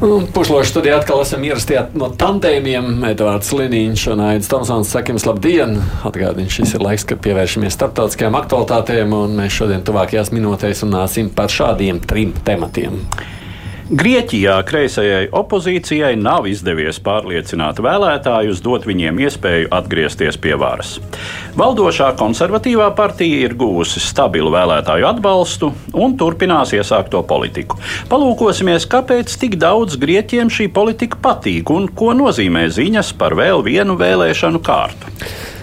Pušloši studijā atkal esam ierastie no tandēmiem. Edvards Liniņš un Aits Tomsons saka jums labdien! Atgādini, šis ir laiks, kad pievēršamies starptautiskajām aktualitātēm, un mēs šodien tuvākajās minūtēs runāsim par šādiem trim tematiem. Grieķijā kreisajai opozīcijai nav izdevies pārliecināt vēlētājus, dot viņiem iespēju atgriezties pie varas. Valdošā konservatīvā partija ir guvusi stabilu vēlētāju atbalstu un turpinās iesākto politiku. Palūkosimies, kāpēc tik daudz grieķiem šī politika patīk un ko nozīmē ziņas par vēl vienu vēlēšanu kārtu.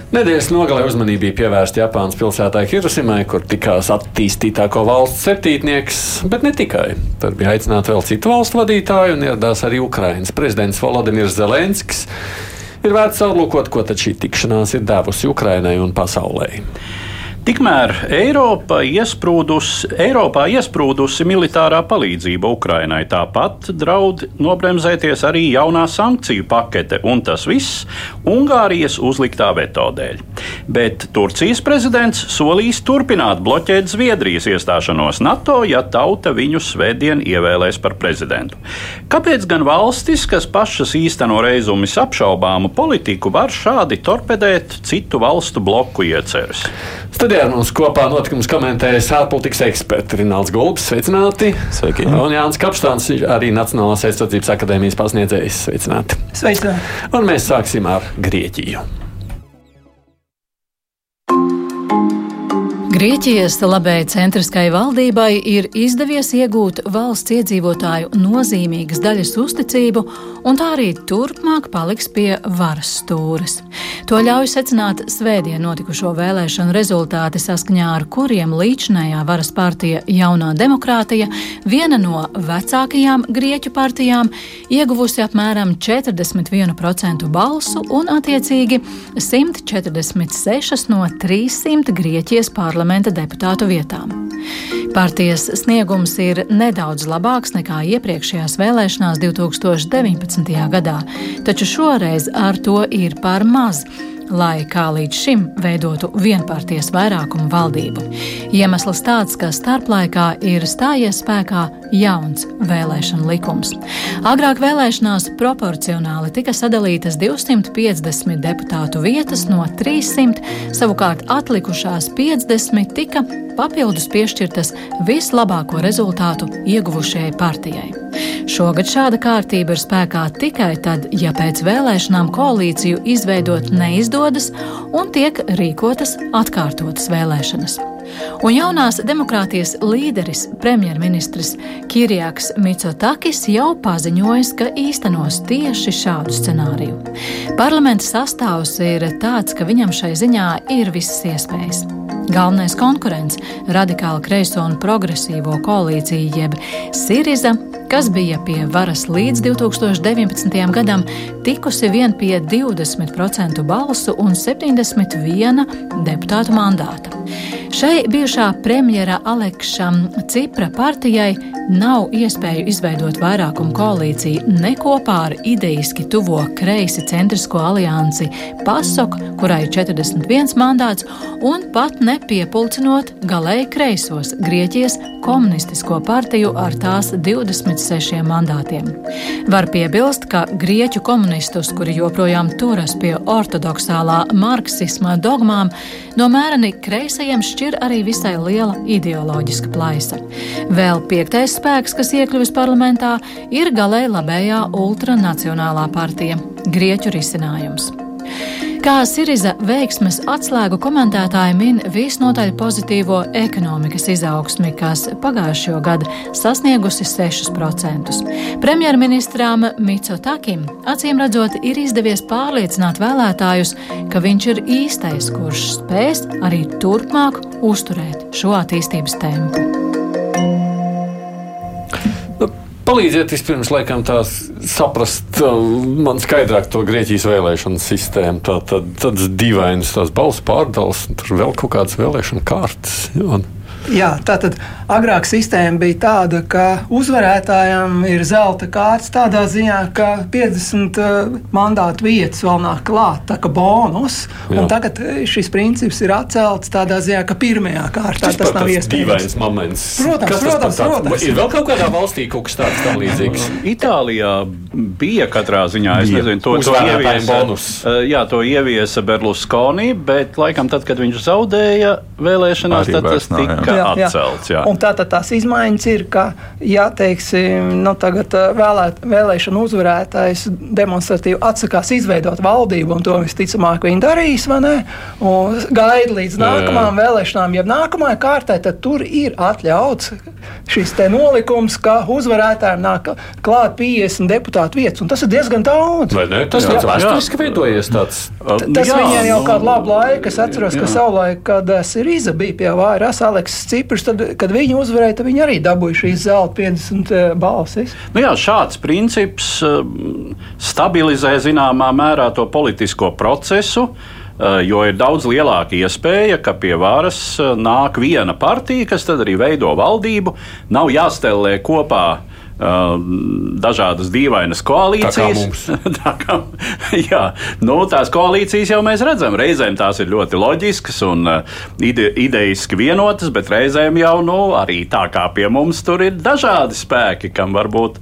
Nedēļas nogalē uzmanība bija pievērsta Japānas pilsētai Hirosimai, kur tikās attīstītāko valsts septītnieks, bet ne tikai. Tur bija aicināti vēl citu valstu vadītāji un ieradās arī Ukrainas prezidents Volodimirs Zelenskis. Ir vērts aplūkot, ko šī tikšanās ir devusi Ukrainai un pasaulē. Tikmēr Eiropa iesprūdusi, Eiropā iesprūdusi militārā palīdzība Ukrainai. Tāpat draud nobremzēties arī jaunā sankciju pakete, un tas viss Ungārijas uzliktā veto dēļ. Bet Turcijas prezidents solīs turpināt bloķēt Zviedrijas iestāšanos NATO, ja tauta viņu svētdien ievēlēs par prezidentu. Kāpēc gan valstis, kas pašas īsteno reizumis apšaubāmu politiku, var šādi torpedēt citu valstu bloku ieceres? Studijā mums kopā notikums komentējas ārpolitikas eksperti Rināls Gulbis. Sveicināti! Sveiki! Un Jānis Kapstāns, arī Nacionālās aizsardzības akadēmijas pasniedzējs. Sveicināti! Sveicināti! Un mēs sāksim ar Grieķiju. Grieķijas labējai centriskajai valdībai ir izdevies iegūt valsts iedzīvotāju nozīmīgas daļas uzticību, un tā arī turpmāk paliks pie varas stūres. To ļauj secināt svētdien notikušo vēlēšanu rezultāti, saskaņā ar kuriem līdzinājā varas partija Jaunā demokrātija, viena no vecākajām grieķu partijām, ieguvusi apmēram 41% balsu un attiecīgi 146 no 300 Grieķijas parlamentu parlamenta deputātu vietām. Partijas sniegums ir nedaudz labāks nekā iepriekšējās vēlēšanās 2019. gadā, taču šoreiz ar to ir par maz lai kā līdz šim veidotu vienpartijas vairākumu valdību. Iemesls tāds, ka starplaikā ir stājies spēkā jauns vēlēšana likums. Agrāk vēlēšanās proporcionāli tika sadalītas 250 deputātu vietas no 300, savukārt atlikušās 50 tika papildus piešķirtas vislabāko rezultātu ieguvušajai partijai. Šogad šāda kārtība ir spēkā tikai tad, ja pēc vēlēšanām koalīciju izveidot neizdodas un tiek rīkotas atkārtotas vēlēšanas. Un jaunās demokrātijas līderis, premjerministrs Kirijaks Mitsotakis jau paziņojis, ka īstenos tieši šādu scenāriju. Parlamenta sastāvs ir tāds, ka viņam šai ziņā ir visas iespējas. Galvenais konkurents - radikāla kreiso un progresīvo koalīcija, jeb Siriza, kas bija pie varas līdz 2019. gadam, tikusi vien pie 20% balsu un 71 deputātu mandāta. Šai bijušā premjera Aleksa Cipra partijai nav iespēju izveidot vairākumu koalīciju ne kopā ar ideiski tuvo kreisi centrisko aliansi PASOK, kurai ir 41 mandāts, un pat nepiepulcinot galēji kreisos Grieķijas komunistisko partiju ar tās 26 mandātiem. Var piebilst, ka grieķu komunistus, kuri joprojām turas pie ortodoksālā marksisma dogmām, no mēreni kreisajiem šķir arī visai liela ideoloģiska plaisa. Vēl piektais spēks, kas iekļuvis parlamentā, ir galēji labējā ultranacionālā partija - Grieķu risinājums. Kā Siriza veiksmes atslēgu komentētāji min visnotaļ pozitīvo ekonomikas izaugsmi, kas pagājušajā gadā sasniegusi 6%. Premjerministrām Mitsotakim acīm redzot ir izdevies pārliecināt vēlētājus, ka viņš ir īstais, kurš spēs arī turpmāk uzturēt šo attīstības tempu. Palīdziet vispirms, laikam, tās saprast man skaidrāk to Grieķijas vēlēšanu sistēmu. Tā tad tādas dīvainas, tās balsu pārdales, un tur vēl kaut kādas vēlēšana kārtas. Un... Jā, tātad agrāk sistēma bija tāda, ka uzvarētājiem ir zelta kārts tādā ziņā, ka 50 uh, mandātu vietas vēl nāk klāt, tā kā bonus. Tagad eh, šis princips ir atcelts tādā ziņā, ka pirmajā kārtā tas, tas nav iespējams. Moments. Protams, kas protams, protams. Ir vēl kaut kādā valstī kaut kas tāds tam līdzīgs. Itālijā bija katrā ziņā, es nezinu, to, to ieviesa, uh, jā, to ieviesa Berlusconi, bet laikam tad, kad viņš zaudēja vēlēšanās, Arī tad tas tika jā, jā. atcelts. Jā. Un tātad tās izmaiņas ir, ka, ja teiksim, nu, tagad vēlēt, vēlēšana uzvarētājs demonstratīvi atsakās izveidot valdību, un to visticamāk viņi darīs, vai ne? Un gaida līdz nākamajām vēlēšanām, ja nākamajai kārtai, tad tur ir atļauts šis nolikums, ka uzvarētājiem nāk klāt 50 deputātu vietas, un tas ir diezgan daudz. Tas ir vēsturiski veidojies tāds. Tas jā, viņiem jau kādu labu laiku, es atceros, jā. ka savulaik, kad Sirīza bija pie vairas, Aleksis Ciprs, tad, kad viņi uzvarēja, tad viņi arī dabūja šīs zelta 50 eh, balsis. Nu jā, šāds princips eh, stabilizē zināmā mērā to politisko procesu. Eh, jo ir daudz lielāka iespēja, ka pie varas nāk viena partija, kas tad arī veido valdību. Nav jāstelē kopā uh, dažādas dīvainas koalīcijas. Tā kā tā kā, jā, nu, tās koalīcijas jau mēs redzam. Reizēm tās ir ļoti loģiskas un ide, idejiski vienotas, bet reizēm jau nu, arī tā kā pie mums tur ir dažādi spēki, kam varbūt,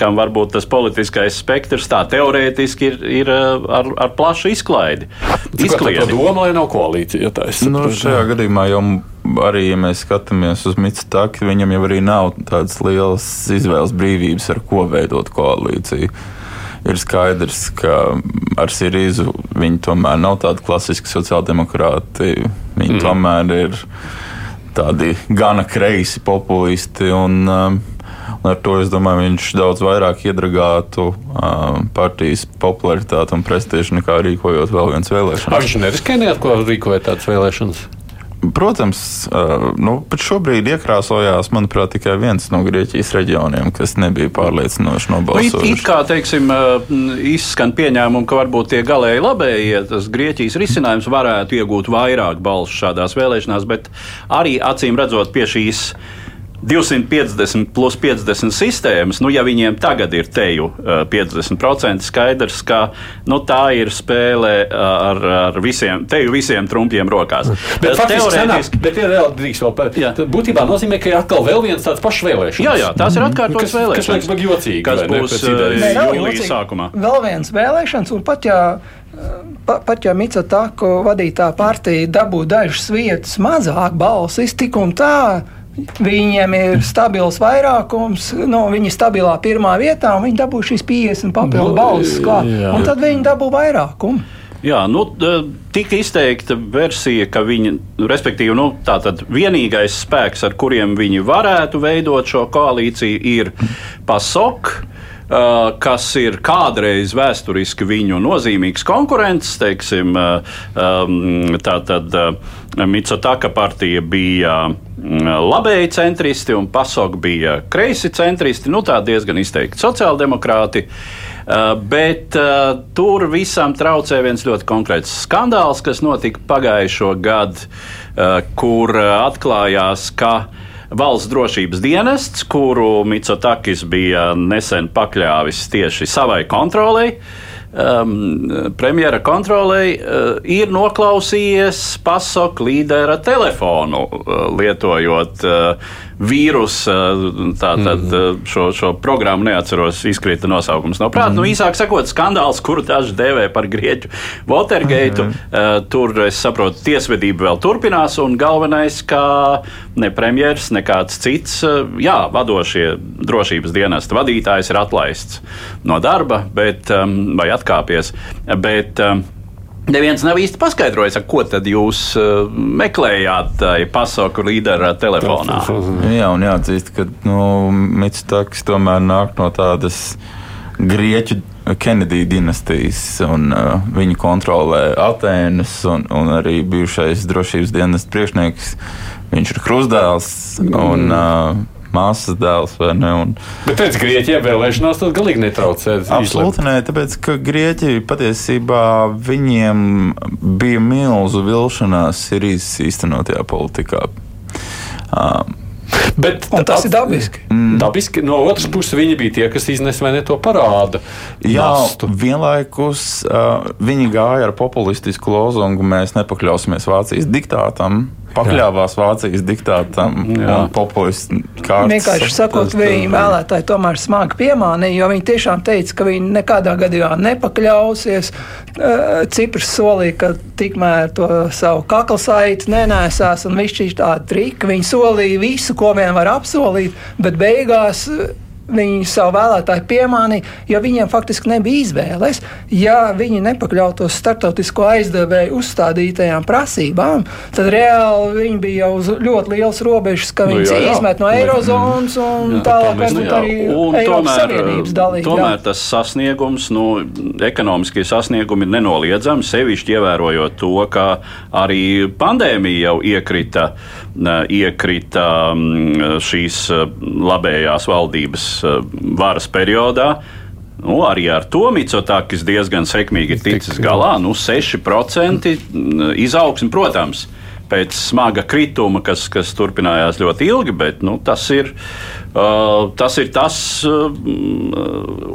kam varbūt tas politiskais spektrs tā teorētiski ir, ir ar, ar plašu izklaidi. Izkliedi. Tā doma, lai nav koalīcija. Nu, šajā gadījumā jau arī, ja mēs skatāmies uz Mitsubishi, viņam jau arī nav tādas lielas izvēles brīvības, ar ko veidot koalīciju. Ir skaidrs, ka ar Sirīzu viņi tomēr nav tādi klasiski sociāldemokrāti. Viņi mm. tomēr ir tādi gana kreisi populisti. Un, um, Un ar to es domāju, viņš daudz vairāk iedragātu uh, partijas popularitāti un prestižu nekā rīkojot vēl viens vēlēšanas. Viņš neriskē neatklāt rīkojot tādas vēlēšanas. Protams, nu, pat šobrīd iekrāsojās, manuprāt, tikai viens no Grieķijas reģioniem, kas nebija pārliecinoši nobalsots. Nu, it, it kā, teiksim, izskan pieņēmumu, ka varbūt tie galēji labējie, tas Grieķijas risinājums varētu iegūt vairāk balsu šādās vēlēšanās, bet arī acīm redzot pie šīs 250 plus 50 sistēmas, nu, ja viņiem tagad ir teju 50%, skaidrs, ka nu, tā ir spēle ar, ar visiem, teju visiem trumpiem rokās. Bet teorētiski, bet ir vēl drīz vēl par, būtībā nozīmē, ka ir atkal vēl viens tāds pašs vēlēšanas. Jā, jā, tās ir atkārtotas vēlēšanas. Kas liekas jocīgi. Kas būs jūlijas sākumā. Vēl viens vēlēšanas, un pat ja Pa, pat ja Mitsotako vadītā partija dabū dažas vietas mazāk balsis, tik un tā Viņiem ir stabils vairākums, nu, viņi ir stabilā pirmā vietā, un viņi dabū šīs 50 papildu nu, balsis klāt. Un tad viņi dabū vairākumu. Jā, nu, tika izteikta versija, ka viņi, respektīvi, nu, tātad vienīgais spēks, ar kuriem viņi varētu veidot šo koalīciju, ir PASOK. Uh, kas ir kādreiz vēsturiski viņu nozīmīgs konkurents. Teiksim, uh, um, tā tad uh, Mitsotaka partija bija labēji centristi un PASOK bija kreisi centristi, nu tā diezgan izteikti sociāldemokrāti. Bet tur visam traucē viens ļoti konkrēts skandāls, kas notika pagājušo gadu, kur atklājās, ka valsts drošības dienests, kuru Mitsotakis bija nesen pakļāvis tieši savai kontrolei. Um, premjera kontrolei uh, ir noklausījies pasaku līdera telefonu, uh, lietojot uh, vīrusu, tātad mm. šo, šo programmu neatceros, izkrita nosaukums no prāta. Mm. Nu, mhm. īsāk sakot, skandāls, kuru daži dēvē par grieķu Watergate. Mm. Tur, es saprotu, tiesvedība vēl turpinās, un galvenais, ka ne premjeras, ne kāds cits, jā, vadošie drošības dienesta vadītājs ir atlaists no darba, bet, vai atkāpies. Bet, Neviens nav īsti paskaidrojis, ko tad jūs uh, meklējāt tajā pasauku līdera telefonā. Jā, un jāatzīst, ka nu, Mitsutakis tomēr nāk no tādas grieķu Kenedija dinastijas, un uh, viņi kontrolē Atēnas, un, un arī bijušais drošības dienas priekšnieks. Viņš ir krustdēls. Un, uh, māsas dēls. Un... Bet pēc Grieķijā vēlēšanās tas galīgi netraucē. Absolūti nē, tāpēc ka Grieķija patiesībā viņiem bija milzu vilšanās Sirijas īstenotajā politikā. Um, Bet Un tas ir dabiski. Mm. dabiski. No otras puses, viņi bija tie, kas iznesa vai ne to parādu. Jā, nastu. vienlaikus uh, viņi gāja ar populistisku lozungu: Mēs nepakļausimies Vācijas diktātam. Pakļāvās Vācijas diktātam un populistu kārtas. Vienkārši sakot, viņi vēlētāji tomēr smagi piemānīja, jo viņi tiešām teica, ka viņi nekādā gadījumā nepakļausies. Eh, Ciprs solīja, ka tikmēr to savu kakla saiti nenēsās un viss šī tāda trika. Viņi solīja visu, ko vien var apsolīt, bet beigās viņi savu vēlētāju piemānīja, jo viņiem faktiski nebija izvēles. Ja viņi nepakļautos starptautisko aizdevēju uzstādītajām prasībām, tad reāli viņi bija jau uz ļoti liels robežas, ka Nu, viņi jā, jā. izmet no Eirozonas un Jā, tālāk Nu, varbūt jā, arī un Eiropas Savienības dalība. tomēr tas sasniegums, nu, ekonomiskie sasniegumi ir nenoliedzami. Sevišķi ievērojot to, ka arī pandēmija jau iekrita, iekrita mm, šīs eh, labējās valdības varas periodā. Nu, arī ar to Mitsotakis diezgan sekmīgi ir ticis galā. Nu, 6% izaugsme, protams, pēc smaga krituma, kas, kas turpinājās ļoti ilgi, bet nu, tas, ir, tas ir tas, uh,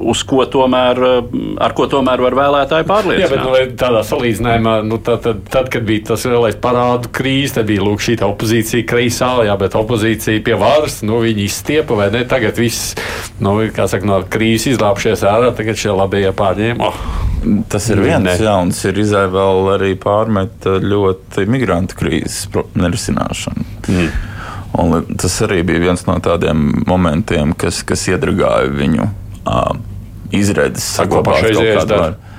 uz ko tomēr, uh, ar ko tomēr var vēlētāji Jā, bet pārliecināt. nu, tādā salīdzinājumā, nu, tad, tad, tad, kad bija tas lielais parādu krīze, tad bija lūk, šī opozīcija kreisā, jā, bet opozīcija pie varas, nu, viņi izstiepa vai ne. Tagad viss, nu, kā saka, no krīzes izlāpšies ārā, tagad šie labie pārņēma. Oh. Tas ir viens Ne. jauns, ir izai vēl arī pārmet ļoti migrantu krīzes nerisināšanu. Mm. Un tas arī bija viens no tādiem momentiem, kas, kas iedragāja viņu uh, izredzes. Saglabāt kaut kādu dara?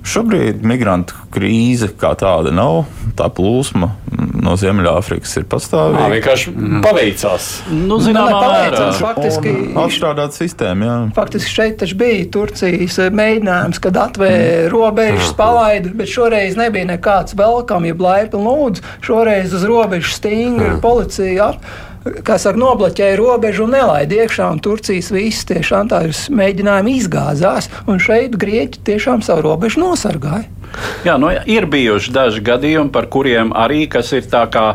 Šobrīd migrantu krīze kā tāda nav. Tā plūsma mm, no Ziemeļāfrikas ir pastāvīga. vienkārši paveicās. Nu, Nē, zināmā nē, mērā. paveicās. Faktiski, Atstrādāt sistēmu, jā. faktiski šeit taču bija Turcijas mēģinājums, kad atvēra robežas, palaida, bet šoreiz nebija nekāds jeb laipni lūdzu. Šoreiz uz robežas stingri policija ap, kā saka, nobloķēja robežu un nelaida iekšā, un Turcijas viss tiešām tā ir mēģinājumi izgāzās, un šeit Grieķi tiešām savu robežu nosargāja. Jā, nu, ir bijuši daži gadījumi, par kuriem arī kas ir tā kā,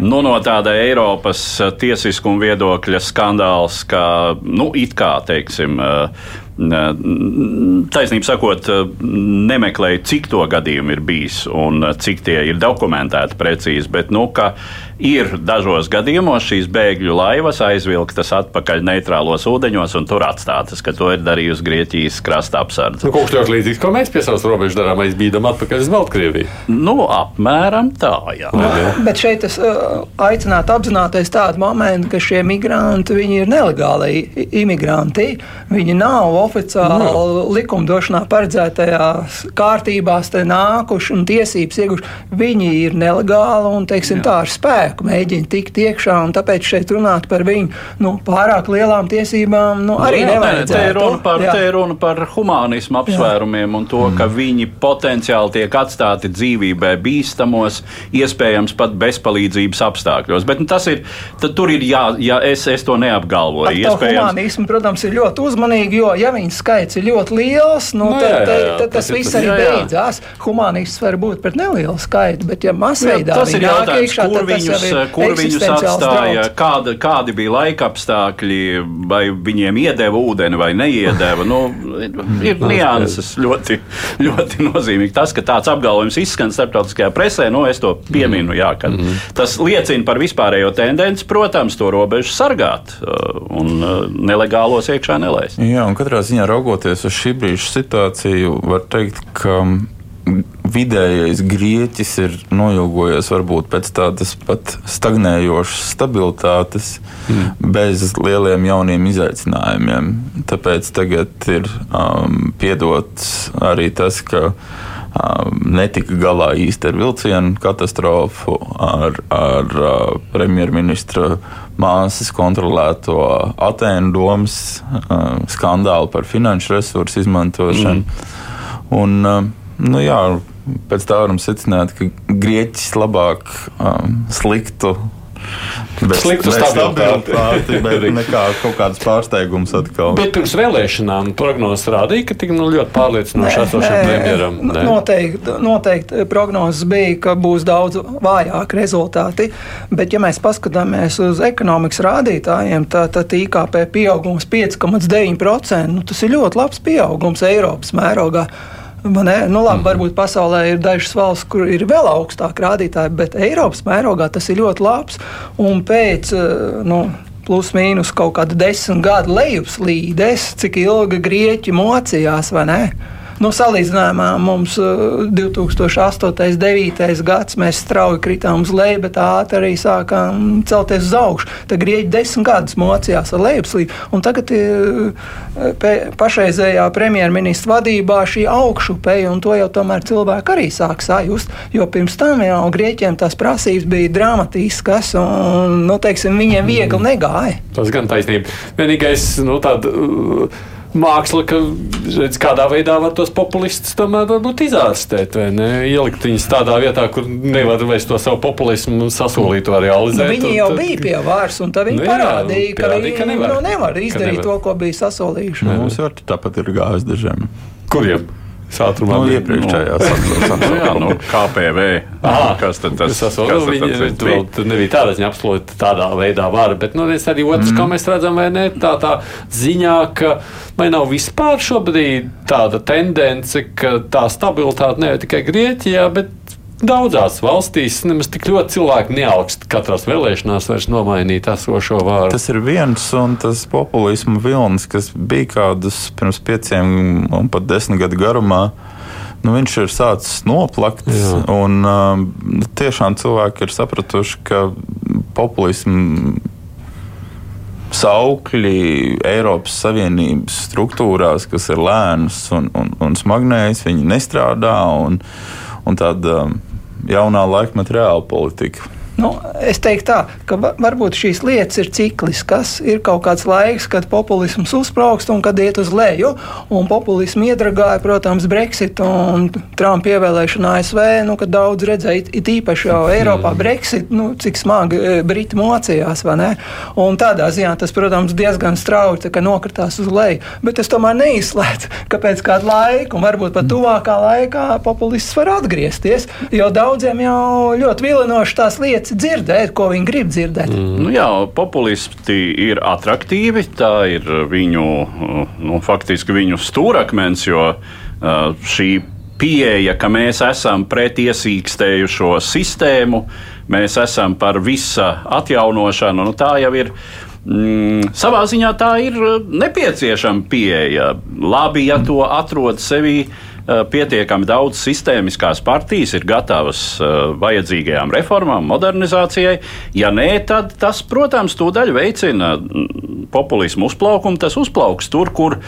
nu, no tāda Eiropas tiesiskuma viedokļa skandāls, ka nu, it kā teiksim. eh, Taisnība sakot, nemeklēju, cik to gadījumu ir bijis un eh, cik tie ir dokumentēti precīzi, bet nu, ka ir dažos gadījumos šīs bēgļu laivas aizvilktas atpakaļ neitrālos ūdeņos un tur atstātas, ka to ir darījusi Grieķijas krasta apsardze. Nu, kaut kas ļoti līdzīgs, ko mēs pie savas robežas darām, bijām atpakaļ uz Baltkrieviju. Nu, apmēram tā, jā. Bet šeit es uh, aicinātu apzināties tādu momentu, ka šie migranti viņi ir nelegāli imigranti. Viņi nav oficiāli no. likumdošanā paredzētajās kārtībās te nākuši un tiesības ieguvuši. Viņi ir nelegāli un teiksim, tā ar spēku mēģina tikt iekšā. un Tāpēc šeit runāt par viņu nu, pārāk lielām tiesībām nu, arī Nu, jā, nē, Te ir nevajadzētu. runa par, Jā. te ir runa par humānismu apsvērumiem un to, ka viņi potenciāli tiek atstāti dzīvībai bīstamos, iespējams pat bezpalīdzības apstākļos. Bet nu, tas ir, tad tur ir jā, jā es, es to neapgalvoju. Iespējams, humānismu, protams, ir ļoti uzmanīgi, jo, ja viņas skaits ir ļoti liels, nu, Nu, tad, jā, jā, tad, jā, tad tas tas viss arī jā, jā. beidzās. Humānisms var būt pret nelielu skaitu, bet, ja masveidā tas ir jautājums, iekšā, kur viņus, jau ir kur viņus atstāja, kāda, kādi bija laika apstākļi, vai viņiem iedeva ūdeni vai neiedeva. Nu, ir nianses ļoti, ļoti nozīmīgi. Tas, ka tāds apgalvojums izskan starptautiskajā presē, nu, es to pieminu, jā, ka tas liecina par vispārējo tendenci, protams, to robežu sargāt uh, un uh, nelegālos iekšā nelaist. Jā, un katrā ziņā raugoties uz šī brīža situāciju, var teikt, ka vidējais grieķis ir noilgojies varbūt pēc tādas pat stagnējošas stabilitātes, mm. bez lieliem jauniem izaicinājumiem. Tāpēc tagad ir um, piedots arī tas, ka um, netika galā īsti ar vilcienu katastrofu, ar, ar uh, premjerministra māsas kontrolēto Atēnu domas uh, skandālu par finanšu resursu izmantošanu. Mm. Un, uh, nu, jā, pēc tā varam secināt, ka Grieķis labāk um, sliktu Bet, Sliktu stabilitāti. bet nekā kaut kāds pārsteigums atkal. Bet pirms vēlēšanām prognozes rādīja, ka tik nu, ļoti pārliecinoši esošam premjeram. Nē, Noteikti, noteikti prognozes bija, ka būs daudz vājāki rezultāti. Bet, ja mēs paskatāmies uz ekonomikas rādītājiem, tad, tad IKP pieaugums 5,9%. Nu, tas ir ļoti labs pieaugums Eiropas mērogā. Ne? Nu, labi, varbūt pasaulē ir dažas valsts, kur ir vēl augstāki rādītāji, bet Eiropas mērogā tas ir ļoti labs. Un pēc eh, nu, plus mīnus kaut kāda desmit gadu lejupslīdes, cik ilgi grieķi mocījās, vai ne? Nu, salīdzinājumā mums uh, 2008. un 2009. gads mēs strauji kritām uz leju, bet ātri arī sākām celties uz augšu. Tad grieķi desmit gadus mocījās ar lejupslīdi. Un tagad uh, pašreizējā premjerministra vadībā šī augšupeja, un to jau tomēr cilvēki arī sāk sajust. Jo pirms tam jau grieķiem tās prasības bija dramatiskas, un nu, teiksim, viņiem viegli negāja. Tas gan taisnība. Vienīgais, nu, tāda. Uh, Māksla, ka redz, kādā veidā var tos populistus tomēr izārstēt, vai ne? Ielikt viņus tādā vietā, kur nevar vairs to savu populismu sasolīto Nu, realizēt. viņi un jau tad- bija pie varas, un tad viņi Nu jā, parādīja, ka pierādīja, viņi ka nevar. nu, nevar Ka izdarīt nevar. to, ko bija sasolījuši. Nu, Mums jau tāpat ir gājis dažiem. Kuriem? Sātrumā Nu, bija. iepriekšējā Nu, jā, nu, KPV. Aha, kas tad tas tas kas nu, viņi, tas tur vēl tur nebija tāda ziņa, absolūti tādā veidā vara. Bet, nu, es arī otrs, mm. kā mēs redzam, vai ne, tā, tā ziņā, ka vai nav vispār šobrīd tāda tendence, ka tā stabilitāte ne tikai Grieķijā, bet daudzās valstīs nemaz tik ļoti cilvēki neaugst katrās vēlēšanās vairs nomainīt esošo vāru. Tas ir viens un tas populisma vilnis, kas bija kādus pirms pieciem un pat desmit gadu garumā. Nu, viņš ir sācis noplakt, Jā. un um, tiešām cilvēki ir sapratuši, ka populismu saukļi Eiropas Savienības struktūrās, kas ir lēnas un, un, un smagnējas, viņi nestrādā. Un, un tāda um, jaunā laikmeta reāla politika. Nu, es teiktu, tā, ka va- varbūt šīs lietas ir cikliskas. Ir kaut kāds laiks, kad populisms uzplaukst un kad iet uz leju. Un populismu iedragāja, protams, Brexit un Trumpa ievēlēšana ASV. Nu, kad daudz redzēja, it īpaši jau Eiropā, Brexit, nu, cik smagi e, Briti mocījās. tādā ziņā tas, protams, diezgan strauji nokritās uz leju. Bet es tomēr neizslēdzu, ka pēc kāda laika, un varbūt pat tuvākā laikā, populists var atgriezties. Jo daudziem jau ļoti vilinoši tās lietas dzirdēt, ko viņi grib dzirdēt. Mm. Nu jā, populisti ir attraktīvi. Tā ir viņu, nu, faktiski viņu stūrakmens, jo šī pieeja, ka mēs esam pret iesīkstējušo sistēmu, mēs esam par visa atjaunošanu, nu, tā jau ir. Mm, savā ziņā tā ir nepieciešama pieeja. Labi, ja to atrod sevī uh, pietiekami daudz sistēmiskās partijas, ir gatavas uh, vajadzīgajām reformām, modernizācijai. Ja nē, tad tas, protams, tūdaļ veicina mm, populismu uzplaukumu. Tas uzplauks tur, kur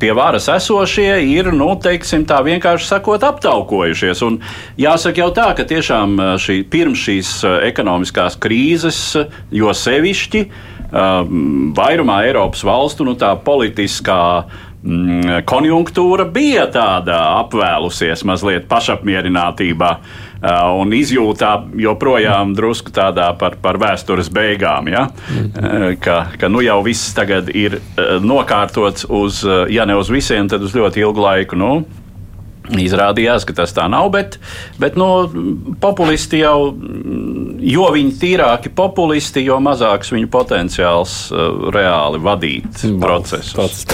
pie varas esošie ir, nu, teiksim, tā vienkārši sakot, aptaukojušies. Un jāsaka jau tā, ka tiešām uh, šī, pirms šīs uh, ekonomiskās krīzes, uh, jo sevišķi um, vairumā Eiropas valstu nu, tā politiskā mm, konjunktūra bija tāda apvēlusies mazliet pašapmierinātībā. Uh, un izjūtā joprojām drusku tādā par, par vēstures beigām. Ja? Uh, ka, ka nu jau viss tagad ir uh, nokārtots uz, ja ne uz visiem, tad uz ļoti ilgu laiku. Nu, Izrādījās, ka tas tā nav, bet, bet no, populisti jau, mm, jo viņi tīrāki populisti, jo mazāks viņu potenciāls reāli vadīt procesus. Tāds.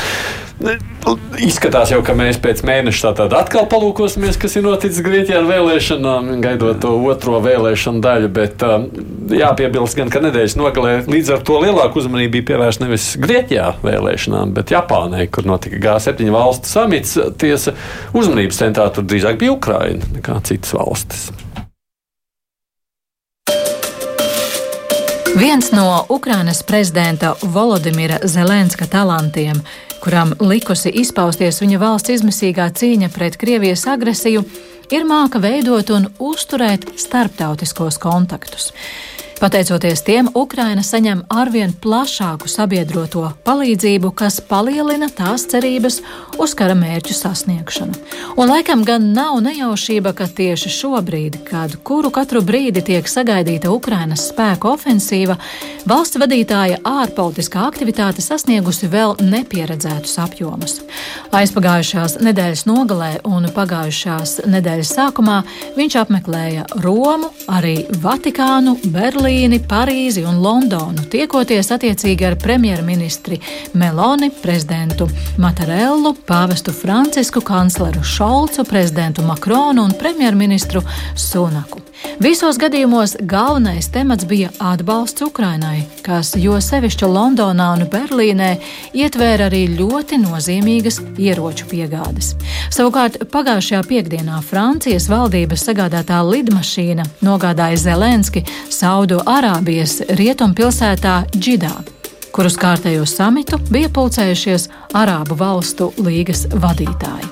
Izskatās jau, ka mēs pēc mēneša tātad atkal palūkosimies, kas ir noticis Grieķijā ar vēlēšanām, gaidot to otro vēlēšanu daļu. Bet um, jāpiebilst, gan, ka nedēļas nogalē līdz ar to lielāku uzmanību bija pievērsta nevis Grieķijā vēlēšanām, bet Japānai, kur notika G7 valstu samits. Tiesa uzmanības centrā tur drīzāk bija Ukraina nekā citas valstis. Viens no Ukrainas prezidenta Volodimira Zelenska talantiem, kuram likusi izpausties viņa valsts izmisīgā cīņa pret Krievijas agresiju, ir māka veidot un uzturēt starptautiskos kontaktus. Pateicoties tiem, Ukraina saņem arvien plašāku sabiedroto palīdzību, kas palielina tās cerības uz kara mērķu sasniegšanu. Un laikam gan nav nejaušība, ka tieši šobrīd, kad kuru katru brīdi tiek sagaidīta Ukrainas spēku ofensīva, valsts vadītāja ārpolitiskā aktivitāte sasniegusi vēl nepieredzētus apjomus. Aizpagājušās nedēļas nogalē un pagājušās nedēļas sākumā viņš apmeklēja Romu, arī Vatikānu, Berlīnu. Berlīni, Parīzi un Londonu, tiekoties attiecīgi ar premjerministri Meloni, prezidentu Matarellu, pāvestu Francisku, kancleru Šolcu, prezidentu Makronu un premjerministru Sunaku. Visos gadījumos galvenais temats bija atbalsts Ukrainai, kas jo sevišķi Londonā un Berlīnē ietvēra arī ļoti nozīmīgas ieroču piegādes. Savukārt pagājušajā piekdienā Francijas valdības sagādātā lidmašīna nogādāja Zelenski Saudu Arābijas rietumpilsētā Džidā kur uz kārtējo samitu bija pulcējušies Arābu valstu līgas vadītāji.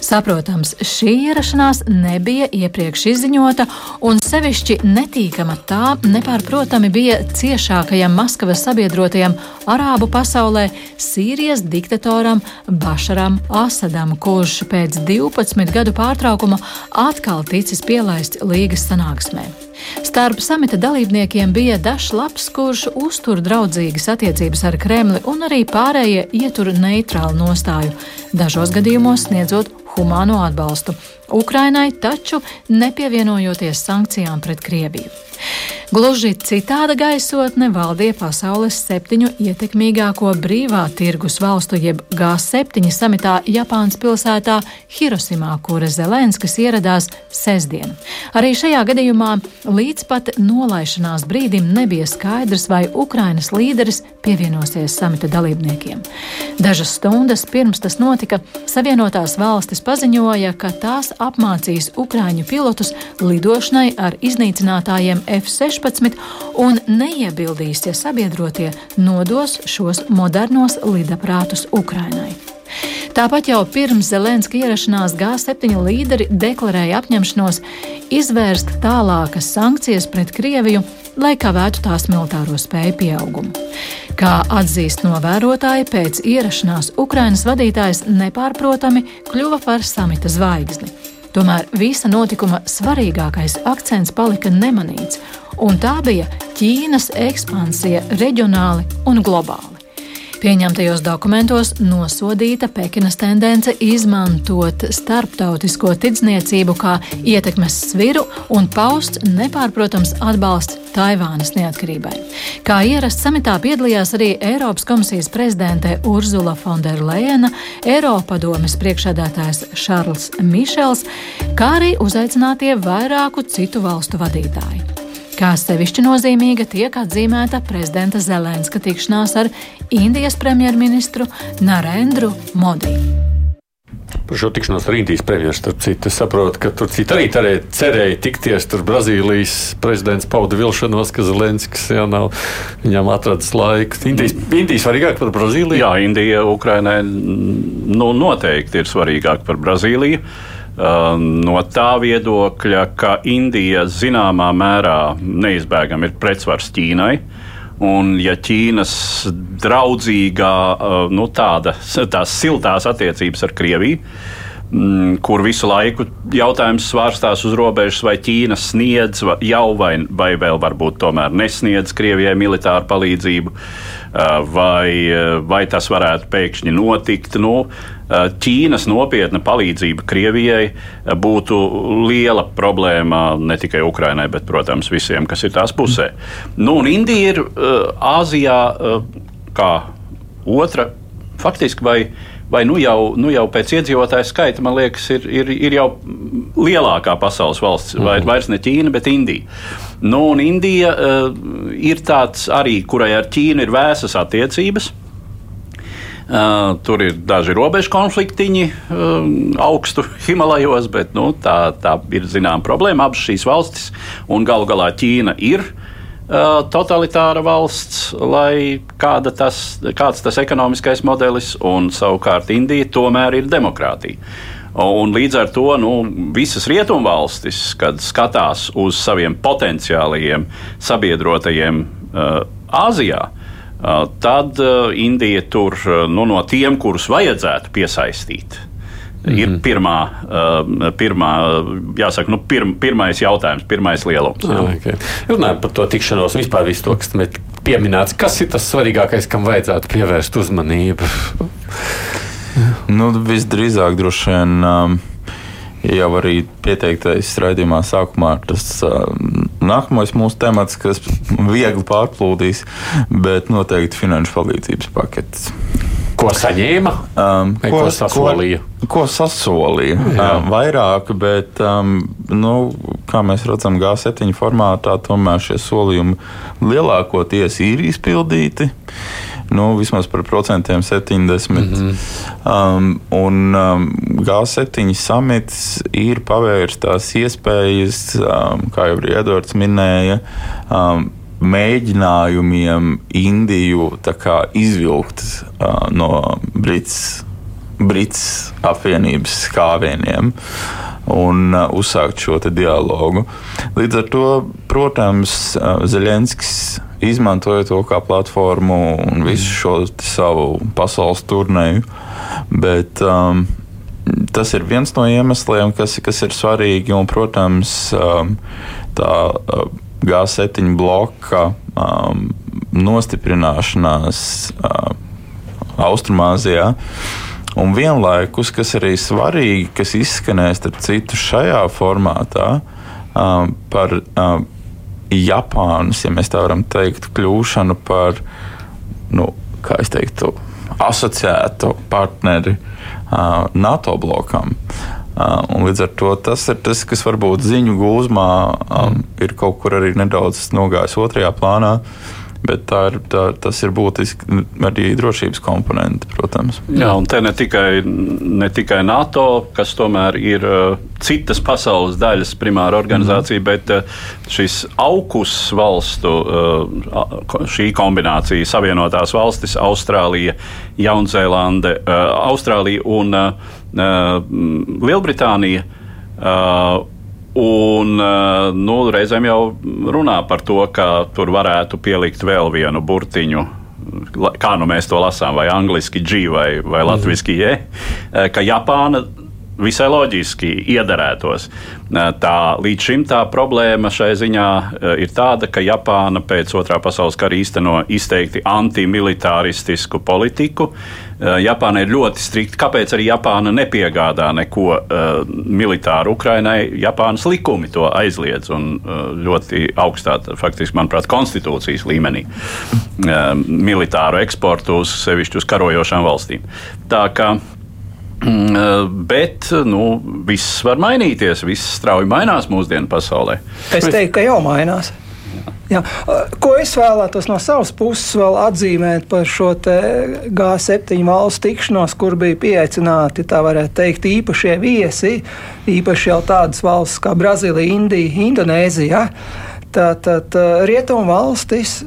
Saprotams, šī ierašanās nebija iepriekš izziņota, un sevišķi netīkama tā nepārprotami bija ciešākajam Maskavas sabiedrotajam Arābu pasaulē Sīrijas diktatoram Bašaram Asadam, kurš pēc 12 gadu pārtraukuma atkal ticis pielaists līgas sanāksmē. Starp samita dalībniekiem bija Dašs Laps, kurš uztur draudzīgas attiecības ar Kremli, un arī pārējie ietur neitrālu nostāju, dažos gadījumos sniedzot humāno atbalstu Ukrainai, taču nepievienojoties sankcijām pret Krieviju. Gluži citāda gaisotne valdīja pasaules septiņu ietekmīgāko brīvā tirgus valstu, jeb G7 samitā Japānas pilsētā Hirosimā, kura Zelenskis ieradās sestdien. Arī šajā gadījumā līdz pat nolaišanās brīdim nebija skaidrs, vai Ukrainas līderis pievienosies samita dalībniekiem. Dažas stundas pirms tas notika, Savienotās valstis paziņoja, ka tās apmācīs Ukrāņu pilotus lidošanai ar iznīcinātājiem F-16 un neiebildīs, ja sabiedrotie nodos šos modernos lidaprātus Ukrainai. Tāpat jau pirms Zelenska ierašanās G7 līderi deklarēja apņemšanos izvērst tālākas sankcijas pret Krieviju, lai kavētu tās militāro spēju pieaugumu. Kā atzīst novērotāji, pēc ierašanās Ukrainas vadītājs nepārprotami kļuva par samita zvaigzni. Tomēr visa notikuma svarīgākais akcents palika nemanīts, un tā bija Ķīnas ekspansija reģionāli un globāli. Pieņemtajos dokumentos nosodīta Pekinas tendence izmantot starptautisko tirdzniecību kā ietekmes sviru un pausts nepārprotams atbalsts Taivānas neatkarībai. Kā ierasts samitā piedalījās arī Eiropas komisijas prezidente Urzula Fonderleina, Eiropadomes priekšādātājs Šarls Mišels, kā arī uzaicinātie vairāku citu valstu vadītāji. Kā sevišķi nozīmīga tiek atzīmēta prezidenta Zelenska tikšanās ar Indijas premjerministru Narendru Modi. Par šo tikšanos ar Indijas citu. Es saprotu, ka tur citi arī tarē, cerēja tikties. Tur Brazīlijas prezidents pauda vilšanos, ka Zelenskis jau nav viņam atradis laiku. Indijas, Indija svarīgāk par Brazīliju? Jā, Indija Ukrainai nu, noteikti ir svarīgāk par Brazīliju. Um, no tā viedokļa, ka Indija zināmā mērā neizbēgami ir pretsvars Ķīnai. Un, ja Ķīnas draudzīgā, uh, nu, tāda, tās siltās attiecības ar Krieviju, kur visu laiku jautājums svārstās uz robežas, vai Ķīna sniedz jau vai, vai vēl varbūt tomēr nesniedz Krievijai militāru palīdzību, vai, vai tas varētu pēkšņi notikt. Nu, Ķīnas nopietna palīdzība Krievijai būtu liela problēma ne tikai Ukrainai, bet, protams, visiem, kas ir tās pusē. Nu, un Indija ir Āzijā kā otra, faktiski vai vai nu jau, nu jau pēc iedzīvotāju skaita, man liekas, ir, ir, ir jau lielākā pasaules valsts, vai mm vairs ne Ķīna, bet Indija. Nu, un Indija uh, ir tāds arī, kurai ar Ķīnu ir vēsas attiecības. Uh, tur ir daži robežu konfliktiņi uh, augstu Himalajos, bet nu, tā, tā ir zināma problēma. Abas šīs valstis un galu galā Ķīna ir uh, totalitāra valsts, lai kāda tas, kāds tas ekonomiskais modelis, un savukārt Indija tomēr ir demokrātija. Un līdz ar to nu, visas rietumvalstis, kad skatās uz saviem potenciālajiem sabiedrotajiem uh, Āzijā, uh, tad Indija tur nu, no tiem, kurus vajadzētu piesaistīt. Mm -hmm. Ir Mhm. pirmā, uh, pirmā jāsaka, nu, pirm, pirmais jautājums, pirmais lielums. Jā, okay. Runājot par to tikšanos, vispār visu to, kas pieminēts, kas ir tas svarīgākais, kam vajadzētu pievērst uzmanību? Nu, visdrīzāk droši vien um, jau arī pieteiktais raidījumā sākumā ir tas um, nākamais mūsu temats, kas viegli pārplūdīs, bet noteikti finanšu palīdzības pakets. Ko saņēma? Um, Vai ko sasolīja? Ko, ko sasolīja? Um, vairāk, bet, um, nu, kā mēs redzam, G7 formātā, tomēr šie solījumi lielākoties ir izpildīti. Nu, vismaz par procentiem 70. Mm -hmm. um, un um, G7 samits ir pavērs tās iespējas, um, kā jau arī Edvards minēja, um, mēģinājumiem Indiju kā izvilkt uh, no Brits, Brits apvienības kāvieniem un uh, uzsākt šo dialogu. Līdz ar to, protams, uh, Zelenskis izmantoja to kā platformu un visu šo savu pasaules turnēju. Bet, um, Tas ir viens no iemesliem, kas, kas ir svarīgi. Un, protams, um, tā uh, G7 bloka um, nostiprināšanās uh, Austrumāzijā. Un vienlaikus, kas arī svarīgi, kas izskanēs starp citu šajā formātā um, par um, Japānas, ja mēs tā varam teikt, kļūšanu par, nu, kā es teiktu, asociētu partneri uh, NATO blokam. Uh, un līdz ar to tas ir tas, kas varbūt ziņu gūzmā um, ir kaut kur arī nedaudz nogājis otrajā plānā. Bet tā ir, tā, tas ir būtiski arī drošības komponenti, protams. Jā, un te ne tikai, ne tikai NATO, kas tomēr ir uh, citas pasaules daļas primāra organizācija, mm. bet uh, šis augus valstu, uh, šī kombinācija, Savienotās valstis, Austrālija, Jaunzēlande, Austrālija un Lielbritānija. Un nu, reizēm jau runā par to, ka tur varētu pielikt vēl vienu burtiņu. Kā nu mēs to lasām, vai angļuiski G vai, vai latviešu J, ka Japāna visai loģiski iederētos. Tā, līdz šim tā problēma šai ziņā ir tāda, ka Japāna pēc otrā pasaules kara īsteno izteikti antimilitāristisku politiku. Japāna ir ļoti strikta. Kāpēc arī Japāna nepiegādā neko uh, militāru Ukrainai? Japānas likumi to aizliedz un uh, ļoti augstā, faktiski, manuprāt, konstitūcijas līmenī uh, militāru eksportu uz sevišķi uz karojošām valstīm. Tā kā Bet nu, viss var mainīties, viss strauji mainās mūsdienu pasaulē. Es teiktu, ka jau mainās. Jā. Ko es vēlētos no savas puses vēl atzīmēt par šo G7 valstu tikšanos, kur bija pieaicināti, tā varētu teikt, īpašie viesi, īpaši jau tādas valstis kā Brazīlija, Indija, Indonēzija. Tātad rietumu valstis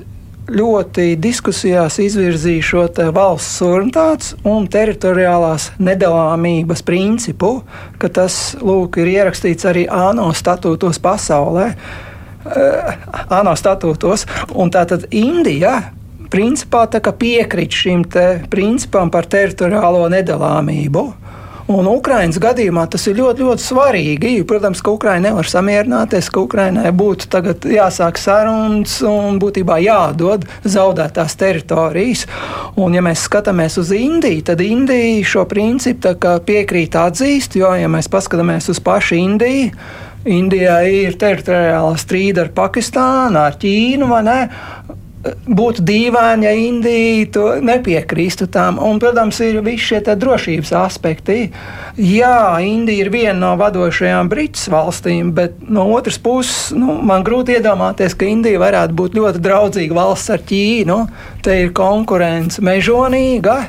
ļoti diskusijās izvirzīja šo valsts suverenitātes un teritoriālās nedalāmības principu, ka tas lūk, ir ierakstīts arī ANO statūtos pasaulē. ANO statūtos. Un tātad Indija principā piekrīt šim principam par teritoriālo nedalāmību. Un Ukraiņas gadījumā tas ir ļoti, ļoti svarīgi. Protams, ka Ukraiņa nevar samierināties, ka Ukraiņai būtu jāsāk sarunas un būtībā jādod zaudētās teritorijas. Un, ja mēs skatāmies uz Indiju, tad Indija šo principu piekrīt atzīst, jo, ja mēs paskatāmies uz pašu Indiju, Indijai ir teritoriāla strīda ar Pakistānu, ar Ķīnu. Būtu dīvaini, ja Indija to nepiekrīstu tam. Un, protams, ir visi šie drošības aspekti. Jā, Indija ir viena no vadošajām Brītas valstīm, bet no otras puses nu, man grūti iedomāties, ka Indija varētu būt ļoti draudzīga valsts ar Ķīnu. Te ir konkurence mežonīga.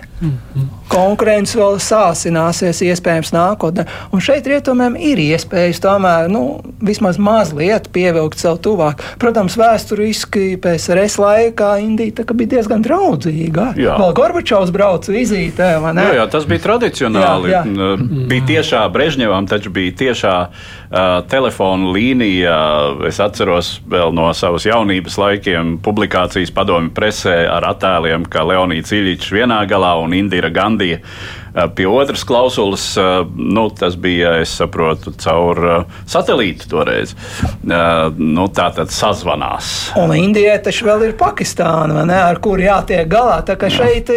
Konkurence vēl sāsināsies iespējams nākotnē. Un šeit rietumiem ir iespējas tomēr nu, vismaz mazliet pievilkt sev tuvāk. Protams, vēsturiski PSRS laikā Indija bija diezgan draudzīga. Jā. Vēl Gorbačovs brauca vizītē, vai ne? Jā, jā tas bija tradicionāli. Jā, jā. Bija tiešā Brežņevam, taču bija tiešā uh, telefona līnija. Es atceros vēl no savas jaunības laikiem publikācijas padomju presē ar attēliem, kā Leonīds Iļičs vienā galā un Indira Eh, pie otras klausulas, eh, nu, tas bija, es saprotu, caur eh, satelītu toreiz. Nu, tā tad sazvanās. Un Indijai taču vēl ir Pakistāna, ne, ar kuru jātiek galā. Tā kā šeit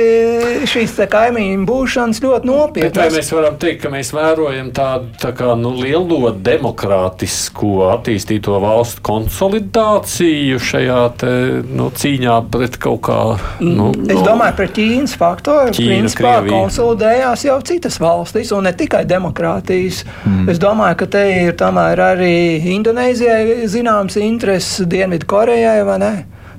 šīs kaimiņu būšanas ļoti nopietnas. Vai mēs varam teikt, ka mēs vērojam tādu tā kā, nu, lielo demokrātisko attīstīto valstu konsolidāciju šajā te, nu, cīņā pret kaut kā? Nu, es domāju, par Ķīnas faktoru. Ķīna, principā, konsolidējās mainījās jau citas valstis, un ne tikai demokrātijas. Mm. Es domāju, ka te ir tomēr arī Indonēzijai zināms intereses, Dienvidkorejai vai ne?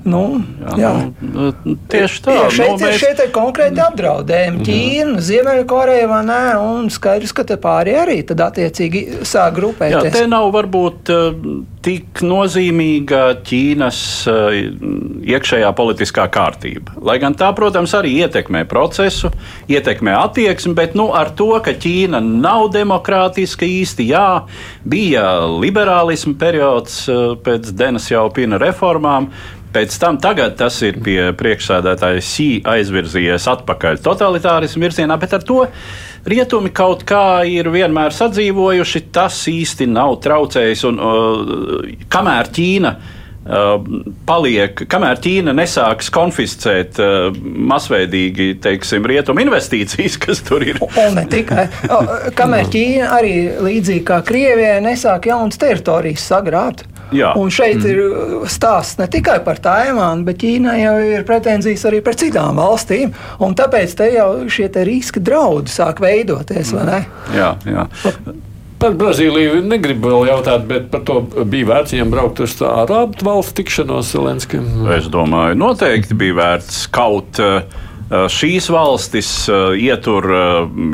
Nu, jā, jā. Nu, tieši tā. Jā, šeit, nu, mēs... šeit ir konkrēti apdraudējumi. Ķīna, Ziemeļkoreja vai nē, un skaidrs, ka te pāri arī tad attiecīgi sāk grupēties. Jā, te nav varbūt uh, tik nozīmīga Ķīnas uh, iekšējā politiskā kārtība. Lai gan tā, protams, arī ietekmē procesu, ietekmē attieksmi, bet nu, ar to, ka Ķīna nav demokrātiska īsti, jā, bija liberālisma periods uh, pēc Denas Jaupina reformām. Pēc tam tas ir pie priekšsēdētāja Sī aizvirzījies atpakaļ totalitārismu virzienā, bet ar to rietumi kaut kā ir vienmēr sadzīvojuši. Tas īsti nav traucējis. Un, uh, kamēr Ķīna uh, paliek, kamēr Ķīna nesāks konfiscēt uh, masveidīgi teiksim, rietumu investīcijas, kas tur ir. Un ne tikai. Kamēr Ķīna arī līdzīgi kā Krievijai nesāk jaunas teritorijas sagrābt. Jā. Un šeit mm. ir uh, stāsts ne tikai par Taivānu, bet Ķīnai jau ir pretenzijas arī par citām valstīm. Tāpēc te jau šie te riski draudi sāk veidoties. Jā, jā. Par Brazīliju negribu vēl jautāt, bet par to bija vērts viņam braukt uz ārābu valstu tikšanos Zelenskim. Es domāju, noteikti bija vērts kaut. Uh, šīs valstis uh, ietur uh,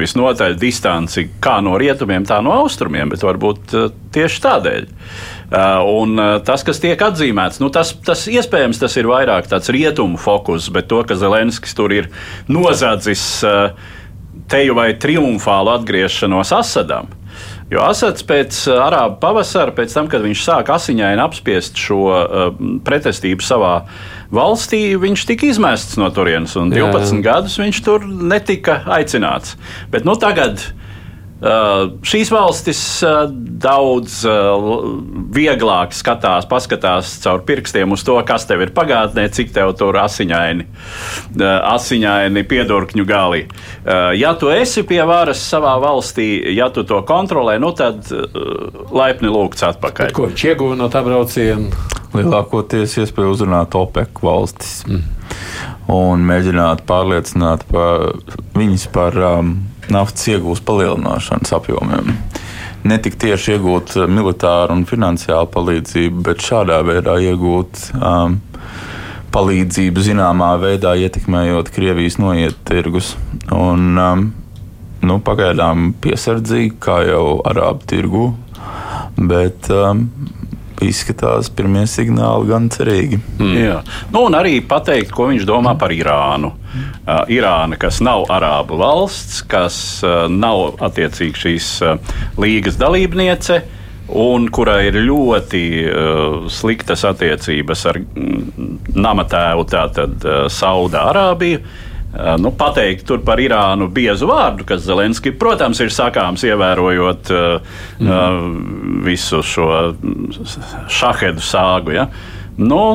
visnotaļ distanci kā no rietumiem, tā no austrumiem, bet varbūt tieši tādēļ. Uh, un uh, tas, kas tiek atzīmēts, nu, tas, tas iespējams tas ir vairāk tāds rietumu fokus, bet to, ka Zelenskis tur ir nozadzis uh, teju vai triumfālu atgriešanos Asadam. Jo Asads pēc arābu pavasara, pēc tam, kad viņš sāka asiņaini apspiest šo uh, pretestību savā valstī, viņš tika izmests no turienes, un 12 Jā. gadus viņš tur netika aicināts. Bet nu, tagad Uh, šīs valstis uh, daudz uh, vieglāk skatās, paskatās caur pirkstiem uz to, kas tev ir pagātnē, cik tev tur asiņaini, asiņaini piedurkņu gali. Ja tu esi pie varas savā valstī, ja tu to kontrolē, nu tad laipni lūgts atpakaļ. Bet ko viņš ieguva no tā brauciena? Lielākoties iespēja uzrunāt OPEC valstis mm. un mēģināt pārliecināt pa, viņus par um, naftas iegūs palielināšanas apjomiem. Ne tik tieši iegūt uh, militāru un finansiālu palīdzību, bet šādā veidā iegūt um, palīdzību zināmā veidā ietekmējot Krievijas noiet tirgus. Un, um, nu, pagaidām piesardzīgi, kā jau arābu tirgu, bet um, izskatās pirmie signāli gan cerīgi. Mm. Jā. Nu, un arī pateikt, ko viņš domā par Irānu. Uh, Irāna, kas nav arābu valsts, kas uh, nav attiecīgi šīs uh, līgas dalībniece. Un kurai ir ļoti uh, sliktas attiecības ar mm, namatēvu, tātad uh, Saudārābiju. Uh, nu, pateikt par Irānu biezu vārdu, kas Zelenski, protams, ir sakāms, ievērojot mm. visu šo šahedu sāgu. Ja? Nu,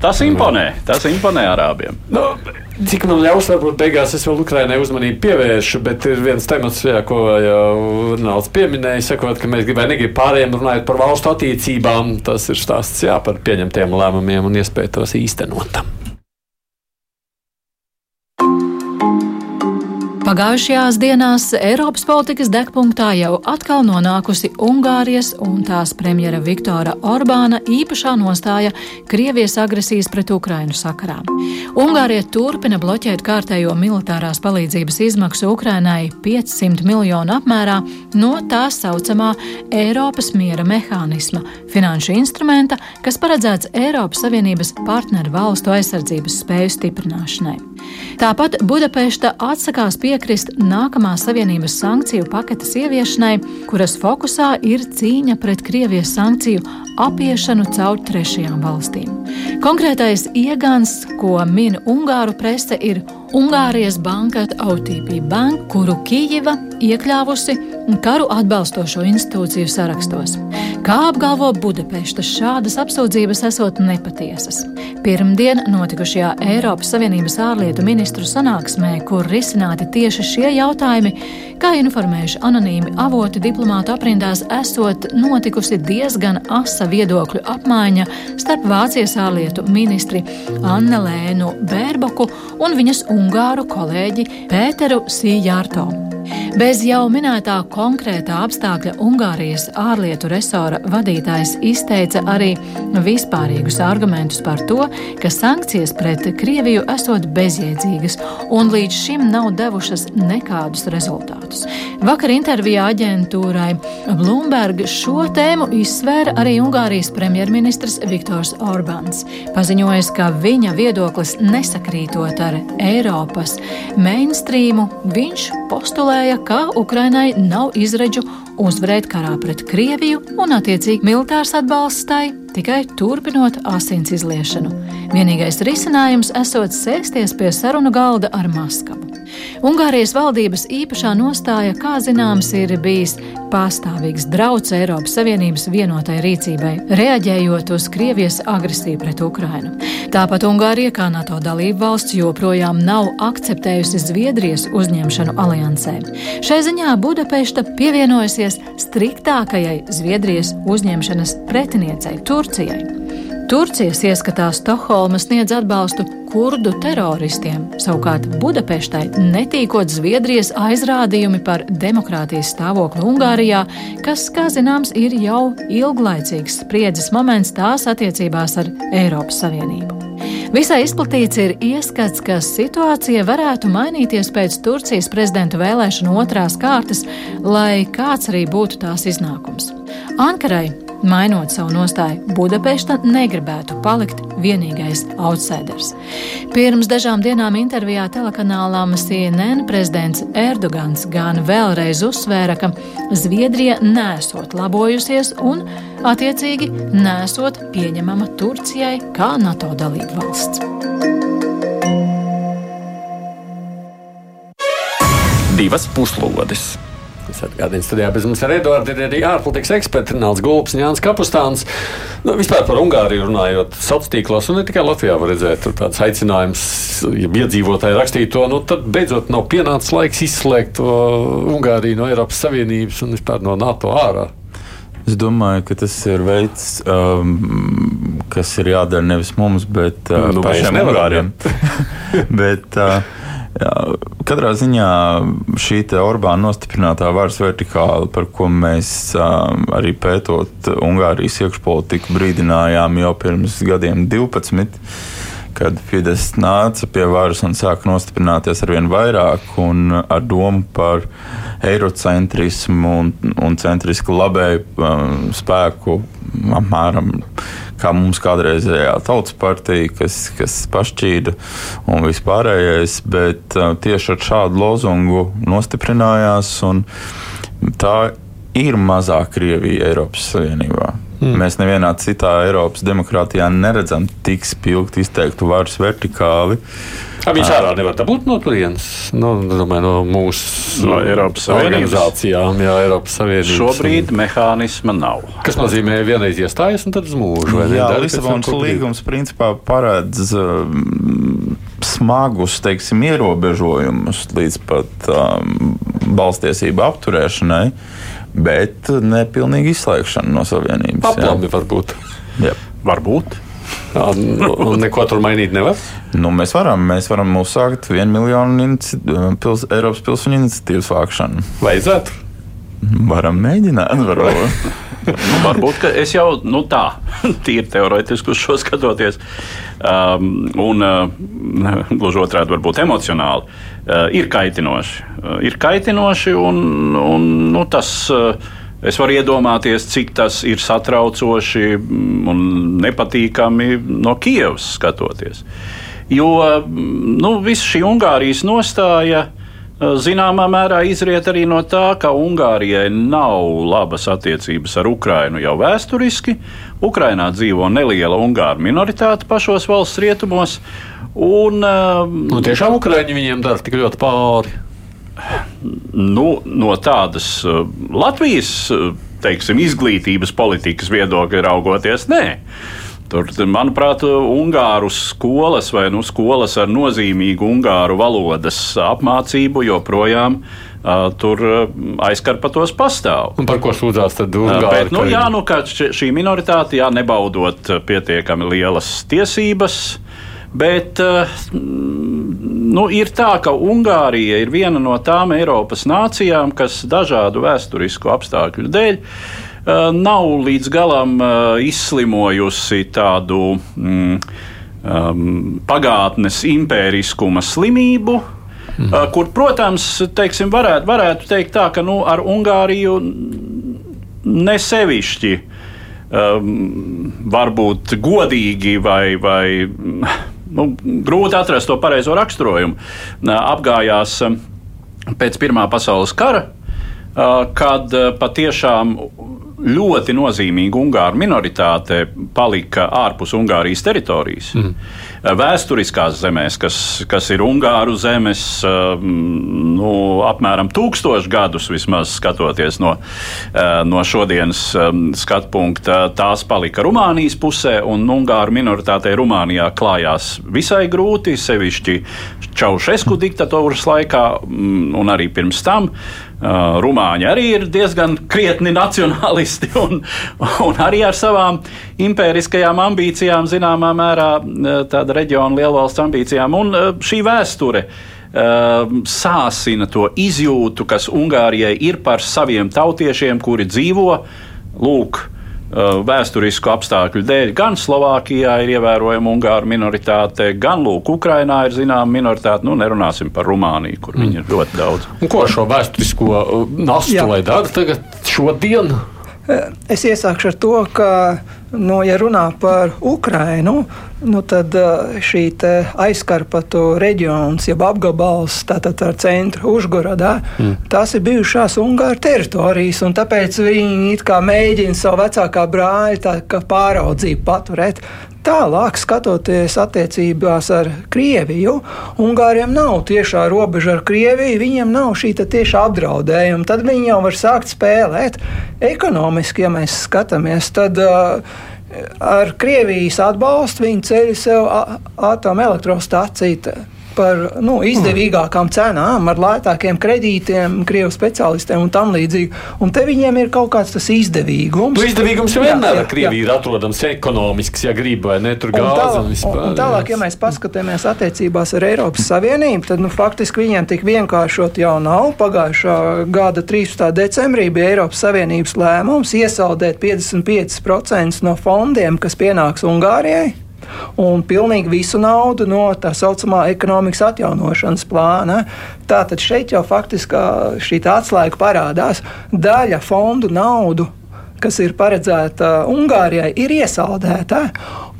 Tas imponē. Tas imponē arābiem. Nu, cik man ļaus, varbūt beigās es vēl Ukraiņai uzmanību pievēršu, bet ir viens temats, jā, ko jau Ronalds pieminēja, sakot, ka mēs gribējām negrib pārējiem runāt par valstu attiecībām. Tas ir stāsts jā, par pieņemtiem lēmumiem un iespēju tos īstenot. Pagājušajās dienās Eiropas politikas degpunktā jau atkal nonākusi Ungārijas un tās premjera Viktora Orbāna īpašā nostāja Krievijas agresijas pret Ukrainu sakarā. Ungārija turpina bloķēt kārtējo militārās palīdzības izmaksu Ukrainai 500 miljonu apmērā no tā saucamā Eiropas miera mehānisma, finanšu instrumenta, kas paredzēts Eiropas Savienības partneru valstu aizsardzības spēju stiprināšanai. Tāpat Budapešta atsakās piekrist nākamās Savienības sankciju paketes ieviešanai, kuras fokusā ir cīņa pret Krievijas sankciju apiešanu caur trešajām valstīm. Konkrētais iegans, ko min Ungāru prese, ir Ungārijas banka OTP Bank, kuru Kijava iekļāvusi karu atbalstošo institūciju sarakstos. Kā apgalvo Budapešta, šādas apsūdzības esot nepatiesas. Pirmdien notikušajā Eiropas Savienības ārlietu ministru sanāksmē, kur risināti tieši šie jautājumi, kā informējuši anonīmi avoti diplomātu aprindās, esot notikusi diezgan asa viedokļu apmaiņa starp Vācijas ārlietu ministri Anne Lēnu Bērboku un viņas ungāru kolēģi Pēteru Sījārto. Bez jau minētā konkrētā apstākļa Ungārijas ārlietu resora vadītājs izteica arī vispārīgus argumentus par to, ka sankcijas pret Krieviju esot bezjēdzīgas un līdz šim nav devušas nekādus rezultātus. Vakar intervijā aģentūrai Bloomberg šo tēmu izsvēra arī Ungārijas premjerministrs Viktors Orbāns, paziņojis, ka viņa viedoklis nesakrītot ar Eiropas mainstreamu, viņš postulēja, ka Ukrainai nav izredzu uzvarēt karā pret Krieviju un attiecīgi militārs atbalsts tai tikai turpinot asins izliešanu. Vienīgais risinājums esot sēsties pie sarunu galda ar Maskavu. Ungārijas valdības īpašā nostāja, kā zināms, ir bijis pastāvīgs drauds Eiropas Savienības vienotai rīcībai, reaģējot uz Krievijas agresiju pret Ukrainu. Tāpat Ungārija, kā NATO dalība valsts, joprojām nav akceptējusi Zviedrijas uzņemšanu aliansē. Šai ziņā Budapešta pievienojusies striktākajai Zviedrijas uzņemšanas pretiniecei Turcijai. Turcijas ieskatā Stokholma sniedz atbalstu kurdu teroristiem, savukārt Budapeštai netīkot Zviedrijas aizrādījumi par demokrātijas stāvokli Ungārijā, kas, kā zināms, ir jau ilglaicīgs spriedzes moments tās attiecībās ar Eiropas Savienību. Visai izplatīts ir ieskats, ka situācija varētu mainīties pēc Turcijas prezidenta vēlēšanu otrās kārtas, lai kāds arī būtu tās iznākums. Ankarai Mainot savu nostāju, Budapešta negribētu palikt vienīgais outsiders. Pirms dažām dienām intervijā telekanālām CNN prezidents Erdogans gan vēlreiz uzsvēra, ka Zviedrija nesot labojusies un, attiecīgi, nesot pieņemama Turcijai kā NATO dalību valsts. Divas puslodes! Es atgādinu, studijā bez mums ir Edvards, ir arī ārpolitikas eksperts Nāls Gulps, Jānis Kapustāns. Nu, vispār par Ungāriju runājot, sociālos tīklos, un ne tikai Latvijā var redzēt tāds aicinājums, ja iedzīvotāji rakstītu to, nu tad beidzot nav pienācis laiks izslēgt Ungāriju no Eiropas Savienības un vispār no NATO ārā. Es domāju, ka tas ir veids, um, kas ir jādara nevis mums, bet uh, Nu, pašiem Ungāriem. bet, uh, jā, katrā ziņā šī Orbāna nostiprinātā varas vertikāla, par ko mēs um, arī pētot Ungārijas iekšpolitiku brīdinājām jau pirms gadiem 12 kad Fidesz nāca pie varas un sāka nostiprināties ar vien vairāk, un ar domu par eirocentrismu un, un centrisku labēju um, spēku, apmēram kā mums kādreizējā tautas partija, kas, kas pašķīda un vispārējais, bet uh, tieši ar šādu lozungu nostiprinājās, tā ir mazā Krievija Eiropas Savienībā. Mm. Mēs nevienā citā Eiropas demokrātijā neredzam tik spilgti izteiktu varas vertikāli. A, viņš ārā nevar dabūt no turienes. Nu, domāju, no mūsu No Eiropas organizācijām, jā, Eiropas Savienības. Šobrīd mehānisma nav. Kas nozīmē vienreiz iestājas un tad uz mūžu? Jā, Lisabonas līgums principā paredz um, smagus teiksim, ierobežojumus līdz pat um, balstiesību apturēšanai, bet nepilnīgi izslēgšanu no savienības. jā. Aplami varbūt. Jā. Varbūt. Jā, nu, un neko tur mainīt nevar. Nu, mēs varam, mēs varam uzsākt vienu miljonu pils, Eiropas pilsoņu iniciatīvas vākšanu. Vajadzētu. Varam mēģināt, varbūt. Nu, varbūt ka es jau nu, tā, tīri teorētiski uz šo skatoties, um, un uh, gluži otrādi, varbūt emocionāli, uh, ir kaitinoši. Uh, ir kaitinoši, un, un nu, tas. Uh, Es varu iedomāties, cik tas ir satraucoši un nepatīkami no Kievas skatoties. Jo nu, visa šī Ungārijas nostāja zināmā mērā izriet arī no tā, ka Ungārijai nav labas attiecības ar Ukrajinu jau vēsturiski. Ukrainā dzīvo neliela ungāru minoritāte pašos valsts rietumos. Un, nu, tiešām Ukraiņi viņiem dara tik ļoti pāri nu, no tādas uh, Latvijas uh, teiksim, izglītības politikas viedokļa raugoties, nē. Tur, manuprāt, Ungāru skolas vai nu, skolas ar nozīmīgu ungāru valodas apmācību joprojām uh, tur uh, aizkarpatos pastāv. Un par ko sūdzās tad Ungāri? Uh, bet, nu, jā, nu, šī minoritāte, jā, nebaudot pietiekami lielas tiesības, Bet uh, nu, ir tā, ka Ungārija ir viena no tām Eiropas nācijām, kas dažādu vēsturisku apstākļu dēļ nav līdz galam uh, izslimojusi tādu mm, um, pagātnes impēriskuma slimību. Mm. Kur, protams, teiksim, varētu, varētu teikt tā, ka nu, ar Ungāriju nesevišķi um, varbūt godīgi vai, vai nu, grūti atrast to pareizo raksturojumu. Apgājās pēc Pirmā pasaules kara, kad patiešām ļoti nozīmīga ungāru minoritāte palika ārpus Ungārijas teritorijas. Mm. Vēsturiskās zemēs, kas, kas ir Ungāru zemes, um, nu, apmēram tūkstošus gadus vismaz skatoties no, uh, no šodienas um, skatu punkta, tās palika Rumānijas pusē, un Ungāru minoritātei Rumānijā klājās visai grūti, sevišķi Čaušesku diktatūras laikā mm, un arī pirms tam. Rumāņi arī ir diezgan krietni nacionālisti un, un arī ar savām impēriskajām ambīcijām, zināmā mērā tāda reģiona lielvalsts ambīcijām. Un šī vēsture sāsina to izjūtu, kas Ungārijai ir par saviem tautiešiem, kuri dzīvo lūk vēsturisku apstākļu dēļ gan Slovākijā ir ievērojama ungāru minoritāte, gan Lūk, Ukrainā ir zināma minoritāte. Nu, nerunāsim par Rumāniju, kur mm. viņi ir ļoti daudz. Un ko šo vēsturisko uh, nastu lai dara tagad šodien? Es iesākšu ar to, ka, nu, ja runā par Ukrainu, nu, tad šī aizkarpatu reģions, jeb apgabals, tātad ar centru Užgorodā, mm. tās ir bijušās Ungāru teritorijas, un tāpēc viņi mēģina savu vecākā brāļa pāraudzību paturēt. Tālāk, skatoties attiecībās ar Krieviju, Ungāriem nav tiešā robeža ar Krieviju, viņiem nav šī tieša apdraudējuma. Tad viņi jau var sākt spēlēt ekonomiski, ja mēs skatāmies. Tad, uh, Ar Krievijas atbalstu viņi ceļ sev atomelektrostaciju par nu, izdevīgākām cenām, ar lētākiem kredītiem, krievu speciālistiem un tam līdzīgi. Un te viņiem ir kaut kāds tas izdevīgums. Nu, izdevīgums jau vienmēr ar Krieviju ir atrodams ekonomisks, ja grib, vai ne tur gāzi un, un vispār. Un, un tālāk, ja mēs paskatāmies attiecībās ar Eiropas Savienību, tad nu, faktiski viņiem tik vienkāršot jau nav. Pagājušā gada 13. decembrī bija Eiropas Savienības lēmums iesaldēt 55% no fondiem, kas pienāks Ungārijai un pilnīgi visu naudu no tā saucamā ekonomikas atjaunošanas plāna. Tātad šeit jau faktiski šī atslēga parādās. Daļa fondu naudu kas ir paredzēta Ungārijai, ir iesaldēta.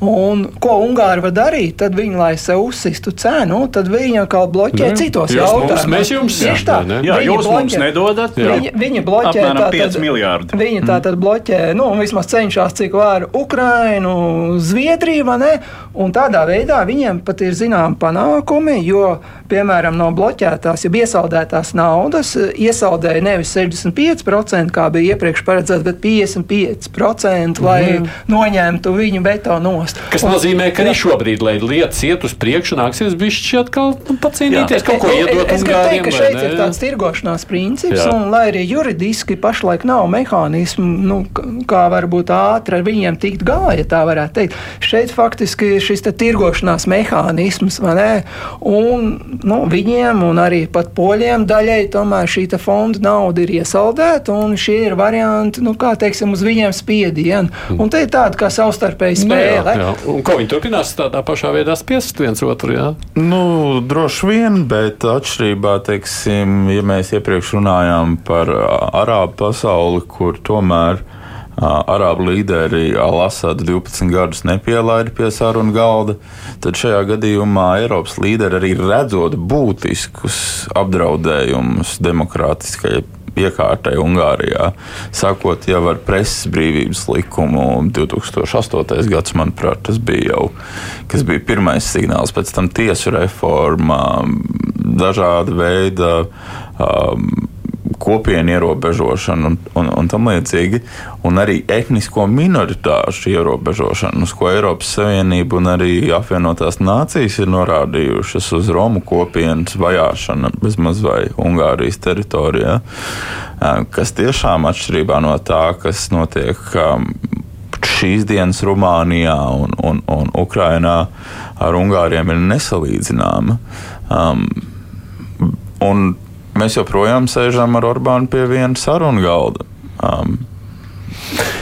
Un, ko Ungāri var darīt? Tad viņi, lai sev uzsistu cenu, tad viņi atkal bloķē ne, citos jautājumos. Mēs jums tieši tā. Ne? Jā, jūs bloķē, mums nedodat. Viņi, viņi bloķē tātad 5 miljārdi. Viņi mm. tātad bloķē, nu, vismaz cenšas, cik var Ukrainu, Zviedriju, vai ne? Un tādā veidā viņiem pat ir zinām panākumi, jo, piemēram, no bloķētās, ja iesaldētās naudas iesaldēja nevis 65%, kā bija iepriekš paredzēts, bet 55%, lai mm. noņemtu viņu veto nost. Kas nozīmē, ka arī šobrīd, lai lietas iet uz priekšu, nāksies bišķi atkal nu, pacīnīties, kaut ko iedot Es gribu teikt, ka šeit ir tāds tirgošanās princips, Jā. un lai arī juridiski pašlaik nav mehānismu, nu, kā varbūt ātri ar viņiem tikt galā, ja tā varētu teikt. Šeit faktiski ir šis tirgošanās mehānisms, ne? Un nu, viņiem, un arī pat poļiem daļai tomēr šī fonda nauda ir iesaldēta, un šie ir varianti, nu, kā teiksim, uz viņiem spiedienu. Un te ir tāda kā savstarpēja Nu, jā, spēle. Jā. Un ko viņi turpinās tādā pašā veidā spiest viens otru? Jā? Nu, droši vien, bet atšķirībā, teiksim, ja mēs iepriekš runājām par arābu pasauli, kur tomēr arābu līderi Al-Asadu 12 gadus nepielaida pie sarunu galda, tad šajā gadījumā Eiropas līderi arī redzot būtiskus apdraudējumus demokrātiskajai iekārtai Ungārijā, sakot jau ar preses brīvības likumu 2008. gads, manuprāt, tas bija jau kas bija pirmais signāls, pēc tam tiesu reforma, dažāda veida um, kopienu ierobežošana un, un, un tam līdzīgi, un arī etnisko minoritāšu ierobežošana, uz ko Eiropas Savienība un arī apvienotās nācijas ir norādījušas uz Romu kopienas vajāšanu bezmaz vai Ungārijas teritorijā, kas tiešām atšķirībā no tā, kas notiek šīs dienas Rumānijā un, un, un Ukrainā ar Ungāriem ir nesalīdzināma. Um, un mēs joprojām sēžam ar Orbānu pie viena sarunu galda. Um,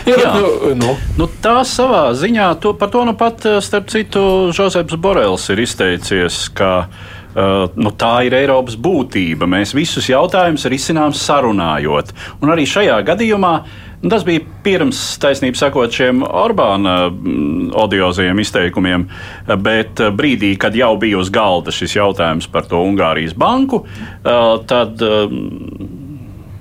Jā, Jā. nu, nu, Nu, tā savā ziņā, to, par to nu pat, eh, starp citu, Žozeps Borels ir izteicies, ka uh, nu, tā ir Eiropas būtība. Mēs visus jautājumus risinām sarunājot. Un arī šajā gadījumā nu, tas bija pirms, taisnība sakot, šiem Orbāna mm, odiozajiem izteikumiem, bet eh, brīdī, kad jau bija uz galda šis jautājums par to Ungārijas banku, uh, tad. Uh,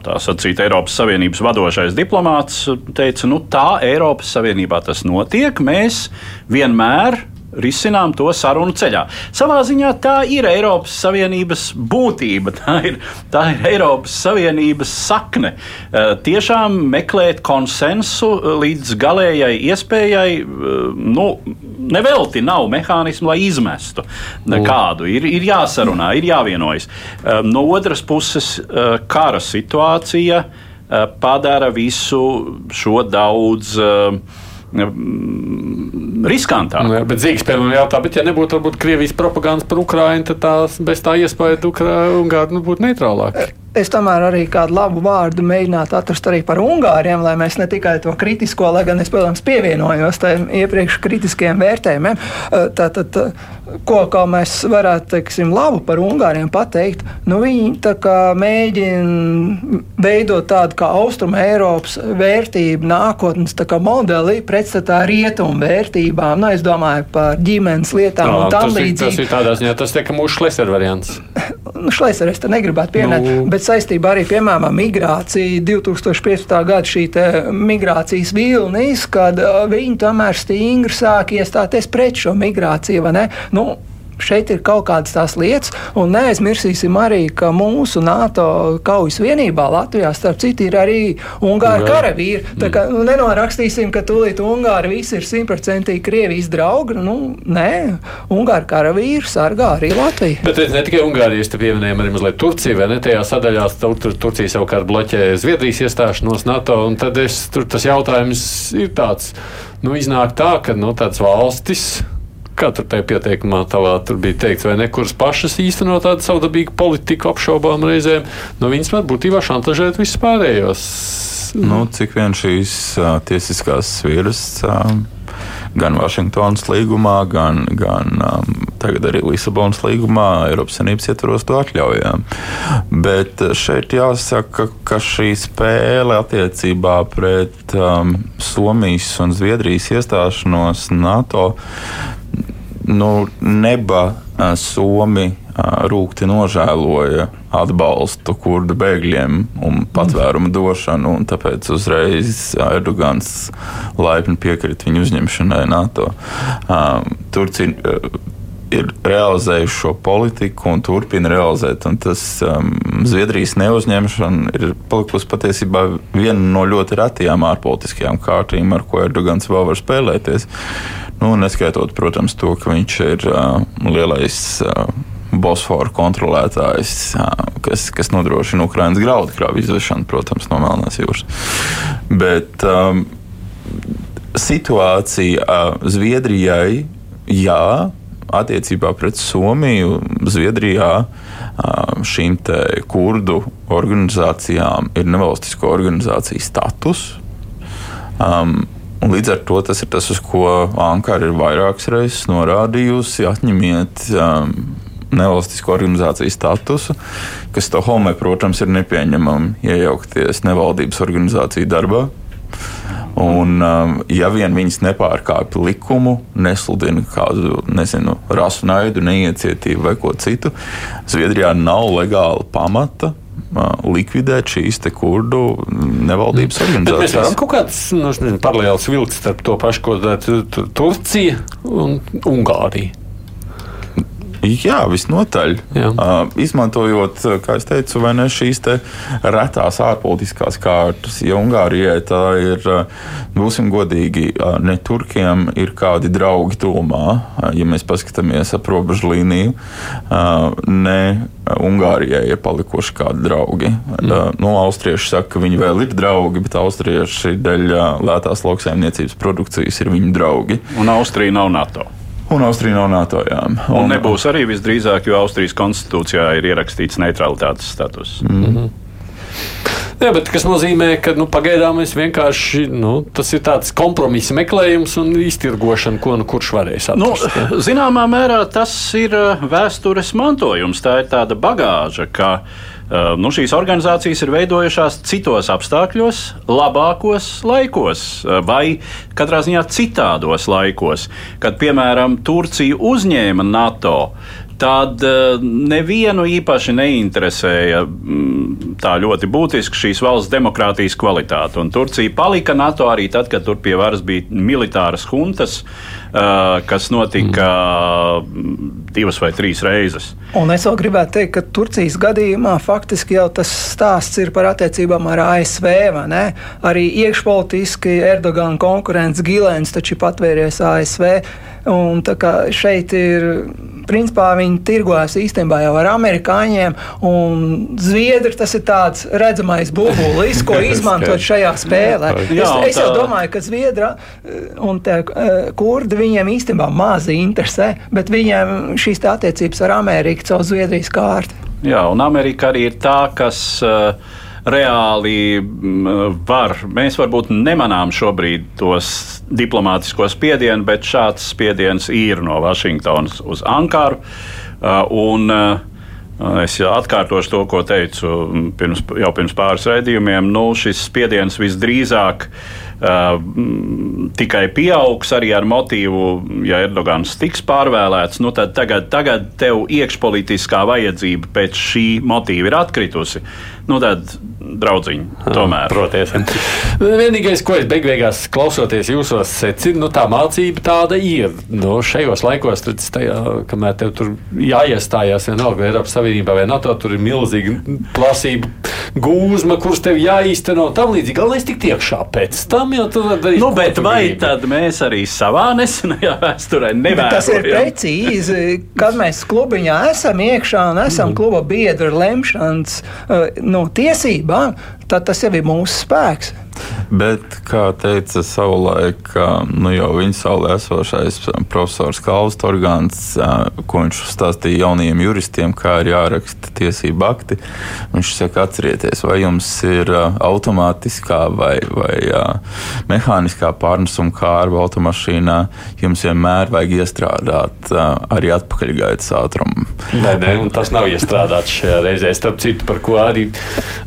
tā sacīt, Eiropas Savienības vadošais diplomāts teica, nu tā Eiropas Savienībā tas notiek. Mēs vienmēr risinām to sarunu ceļā. Savā ziņā tā ir Eiropas Savienības būtība, tā ir, tā ir Eiropas Savienības sakne. Eh, Tiešām meklēt konsensu līdz galējai iespējai, eh, nu, nevelti nav mehānismu, lai izmestu kādu. Ir, ir jāsarunā, ir jāvienojas. Eh, No otras puses, eh, kara situācija eh, padara visu šo daudz eh, mm, riskantāku. Nu, jā, bet Zīgs, piemēram, jautā, bet ja nebūtu varbūt Krievijas propagandas par Ukrainu, tad tās bez tā iespēja Ungāri nu, būtu neitrālāki. Es tomēr arī kādu labu vārdu mēģinātu atrast arī par Ungāriem, lai mēs ne tikai to kritisko, lai gan es, protams, pievienojos tam iepriekš kritiskiem vērtējumiem. Tātad, ko kā mēs varētu, teiksim, labu par Ungāriem pateikt, nu viņi tā kā mēģina veidot tādu kā Austrum Eiropas vērtību nākotnes tā kā modeli pretstatā rietumu vērtībām. Nu, es domāju par ģimenes lietām un tam tas, ir, tas līdzīgi. ir tādā ziņā, tas tiek mūsu šleser variants. Nu, Šlēsers es te negribētu pieminēt, Nu. Bet saistībā arī piemēram ar migrāciju 2015. gada šī migrācijas vilnis, kad uh, viņi tomēr stingri sāk iestāties pret šo migrāciju. Nu, Šeit ir kaut kādas tās lietas, un neaizmirsīsim arī, ka mūsu NATO kaujas vienībā Latvijā, starp citu, ir arī Ungāra karavīri. Tā kā nu, nenorakstīsim, ka tūlīt Ungāri visi ir simtprocentīgi Krievijas draugi. Nu, nē, Ungāra karavīri sargā arī Latviju. Bet es ne tikai Ungārijas te pieminējām, arī mazliet Turcija, vai ne? Tajā sadaļā tur, tur, Turcija savukārt bloķē Zviedrijas iestāšanos NATO, un tad es, tur tas jautājums ir tāds, nu, iznāk tā, ka, nu, tāds valstis. Kā tur tajā pieteikumā tavā tur bija teikts, vai ne, kuras pašas īsteno tādu savdabīgu politiku apšaubām reizēm, nu viņas var būtībā šantažēt visus pārējos. nu, cik vien šīs uh, tiesiskās sviras uh, gan Vašingtonas līgumā, gan, gan um, tagad arī Lisabonas līgumā Eiropas Savienības ietvaros to atļaujām. Bet šeit jāsaka, ka šī spēle attiecībā pret um, Somijas un Zviedrijas iestāšanos NATO nu, neba Somi rūkti nožēloja atbalstu kurdu bēgļiem un patvērumu došanu, un tāpēc uzreiz Erdogans laipni piekrita viņu uzņemšanai NATO. Turcija ir realizējuši šo politiku un turpina realizēt. Un tas um, Zviedrijas neuzņemšana ir palikusi patiesībā viena no ļoti retajām ārpolitiskajām kārtīm, ar ko Erdogans vēl var spēlēties. Nu, neskaitot, protams, to, ka viņš ir uh, lielais uh, Bosforu kontrolētājs, uh, kas, kas nodrošina Ukraiņas graudu krāvu izvešanu, protams, no Melnās jūras. Bet um, situācija uh, Zviedrijai, jā, attiecībā pret Somiju, Zviedrijā šīm kurdu organizācijām ir nevalstisko organizāciju status. Um, Un līdz ar to tas ir tas, uz ko Ankara ir vairākas reizes norādījusi. Atņemiet um, nevalstisko organizāciju statusu, kas Stokholmai, protams, ir nepieņemami iejaukties nevaldības organizāciju darbā. Un, um, ja vien viņas nepārkāpj likumu, nesludina kādu nezinu, rasu naidu, neiecietību vai ko citu, Zviedrijā nav legāla pamata likvidēt šīs kurdu nevaldības organizācijas. Bet mēs varam kaut kādas nu, paralēlas vilkt starp to pašu, ko dara Turcija un Ungārija. Jā, visnotaļ. Jā. Uh, izmantojot, kā jau teicu, ne, šīs retās ārpolitiskās kārtas. Ja Ungārijai tā ir, būsim godīgi, ne turkiem ir kādi draugi tūmā, ja mēs paskatāmies ap robežu līniju, uh, ne Ungārijai ir palikuši kādi draugi. Mm. Uh, nu, austrieši saka, ka viņi vēl ir draugi, bet austrieši dēļ lētās lauksaimniecības produkcijas ir viņu draugi. Un Austrija nav NATO. Un Austrija nav NATO. Jā. Un, un nebūs arī visdrīzāk, jo Austrijas konstitūcijā ir ierakstīts neutralitātes status. Mm -hmm. Jā, bet tas nozīmē, ka nu, pagaidām mēs vienkārši nu, tas ir tāds kompromisa meklējums un iztirgošana, ko nu kurš varēs atrast. Nu, zināmā mērā tas ir vēstures mantojums, tā ir tāda bagāža, ka Eh, nu, šīs organizācijas ir veidojušās citos apstākļos, labākos laikos, eh, vai katrā ziņā citādos laikos, kad, piemēram, Turcija uzņēma NATO tad eh, nevienu īpaši neinteresēja mm, tā ļoti būtiski šīs valsts demokrātijas kvalitāte. Un Turcija palika NATO arī tad, kad tur pie varas bija militāras huntas, kas notika mm. divas vai trīs reizes. Un es vēl gribētu teikt, ka Turcijas gadījumā faktiski jau tas stāsts ir par attiecībām ar ASV. Arī iekšpolitiski Erdogana konkurents Gilēns taču patvērties ASV. Un šeit ir, principā, viņi tirgojas īstenībā jau ar amerikāņiem, un zviedri tas ir tāds redzamais bubulis, ko izmantot šajā spēlē. Jā, es, es jau domāju, ka zviedra eh, un te, eh, kurdi viņiem īstenībā maz interesē, bet viņiem šīs attiecības ar Ameriku caur Zviedrijas kārti. Jā, un Amerika arī ir tā, kas. Uh, reāli mm, var. Mēs varbūt nemanām šobrīd tos diplomātiskos spiedienus, bet šāds spiediens ir no Vašingtonas uz Ankaru. Uh, un, uh, Es atkārtošu to, ko teicu pirms, jau pirms pāris raidījumiem. Nu, šis spiediens visdrīzāk uh, tikai pieaugs arī ar motīvu, ja Erdogans tiks pārvēlēts, nu tad tagad, tagad tev iekšpolitiskā vajadzība pēc šī motīva ir atkritusi. Nu, tad draudziņi. Tomēr. Proties. Vienīgais, ko es beigās klausoties jūsos, secinu, nu, tā mācība tāda ir. Nu, šajos laikos, tad, tajā, kamēr tev tur jāiestājās vienalga Eiropas Savienībā vai NATO, tur ir milzīga plasība gūzma, kurus tev jāīsteno tam līdzīgi. Galvenais tik iekšā pēc tam, jo tu vari darīt. Nu, bet vai gribi. tad mēs arī savā nesenajā vēsturē nevērojam? Tas ir precīzi, kad mēs klubiņā esam iekšā un esam mm. kluba biedri lemšanas uh, no tiesībām, tad tas jau ir mūsu spēks. Bet, kā teica savulaik, nu jau viņa saulē esošais profesors Kalvs Torgāns, ko viņš stāstīja jaunajiem juristiem, kā ir jāraksta tiesība akti, viņš saka, atcerieties, vai jums ir automātiskā vai, vai mehāniskā pārnesuma kārba automašīnā, jums vienmēr vajag iestrādāt arī atpakaļgaitas ātrumu. Nē, nē, tas nav iestrādāts šajā reizē. Starp citu, par ko arī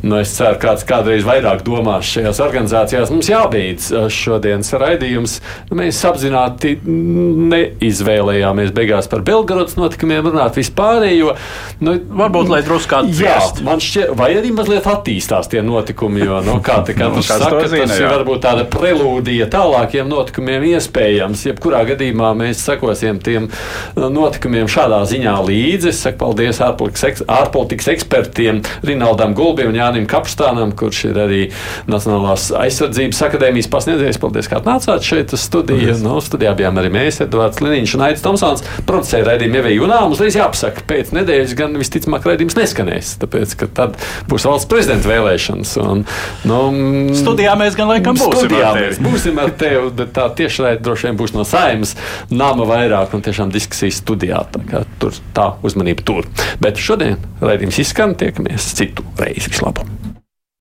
nu, es ceru, kāds kādreiz vairāk domās šajās organizācijās mums jābeidz uh, šodienas raidījums. Mēs apzināti neizvēlējāmies beigās par Belgradas notikumiem runāt vispārējo. Nu, Varbūt, lai drusku. Jā, man šķiet, vai arī mazliet attīstās tie notikumi, jo, nu, kā te katrs no, saka, zina, tas jā. ir varbūt tāda prelūdija tālākiem notikumiem iespējams. Jebkurā gadījumā mēs sekosim tiem uh, notikumiem šādā ziņā līdzi. Es saku paldies ārpolitikas ekspertiem Rinaldam Gulbim un Jānim Kapstānam, kurš ir arī Nacionālās aizsardzības akadēmijas pasniedzējs. Paldies, ka atnācāt šeit uz studiju. Nu, studijā bijām arī mēs, Edvards Liniņš un Aits Tomsons. Producēja raidījumu jau jūnām. Uzreiz jāpasaka, pēc nedēļas gan visticamāk raidījums neskanēs, tāpēc, ka tad būs valsts prezidenta vēlēšanas. Un, nu, Studijā mēs gan laikam būsim. Studijā mēs būsim ar tevi, tā tiešraide droši vien būs no saimas nama vairāk un tiešām diskusijas studijā. Tā tur tā uzmanība tur. Bet šodien raidījums izskan, tiekamies citu reizi. Vislabāk!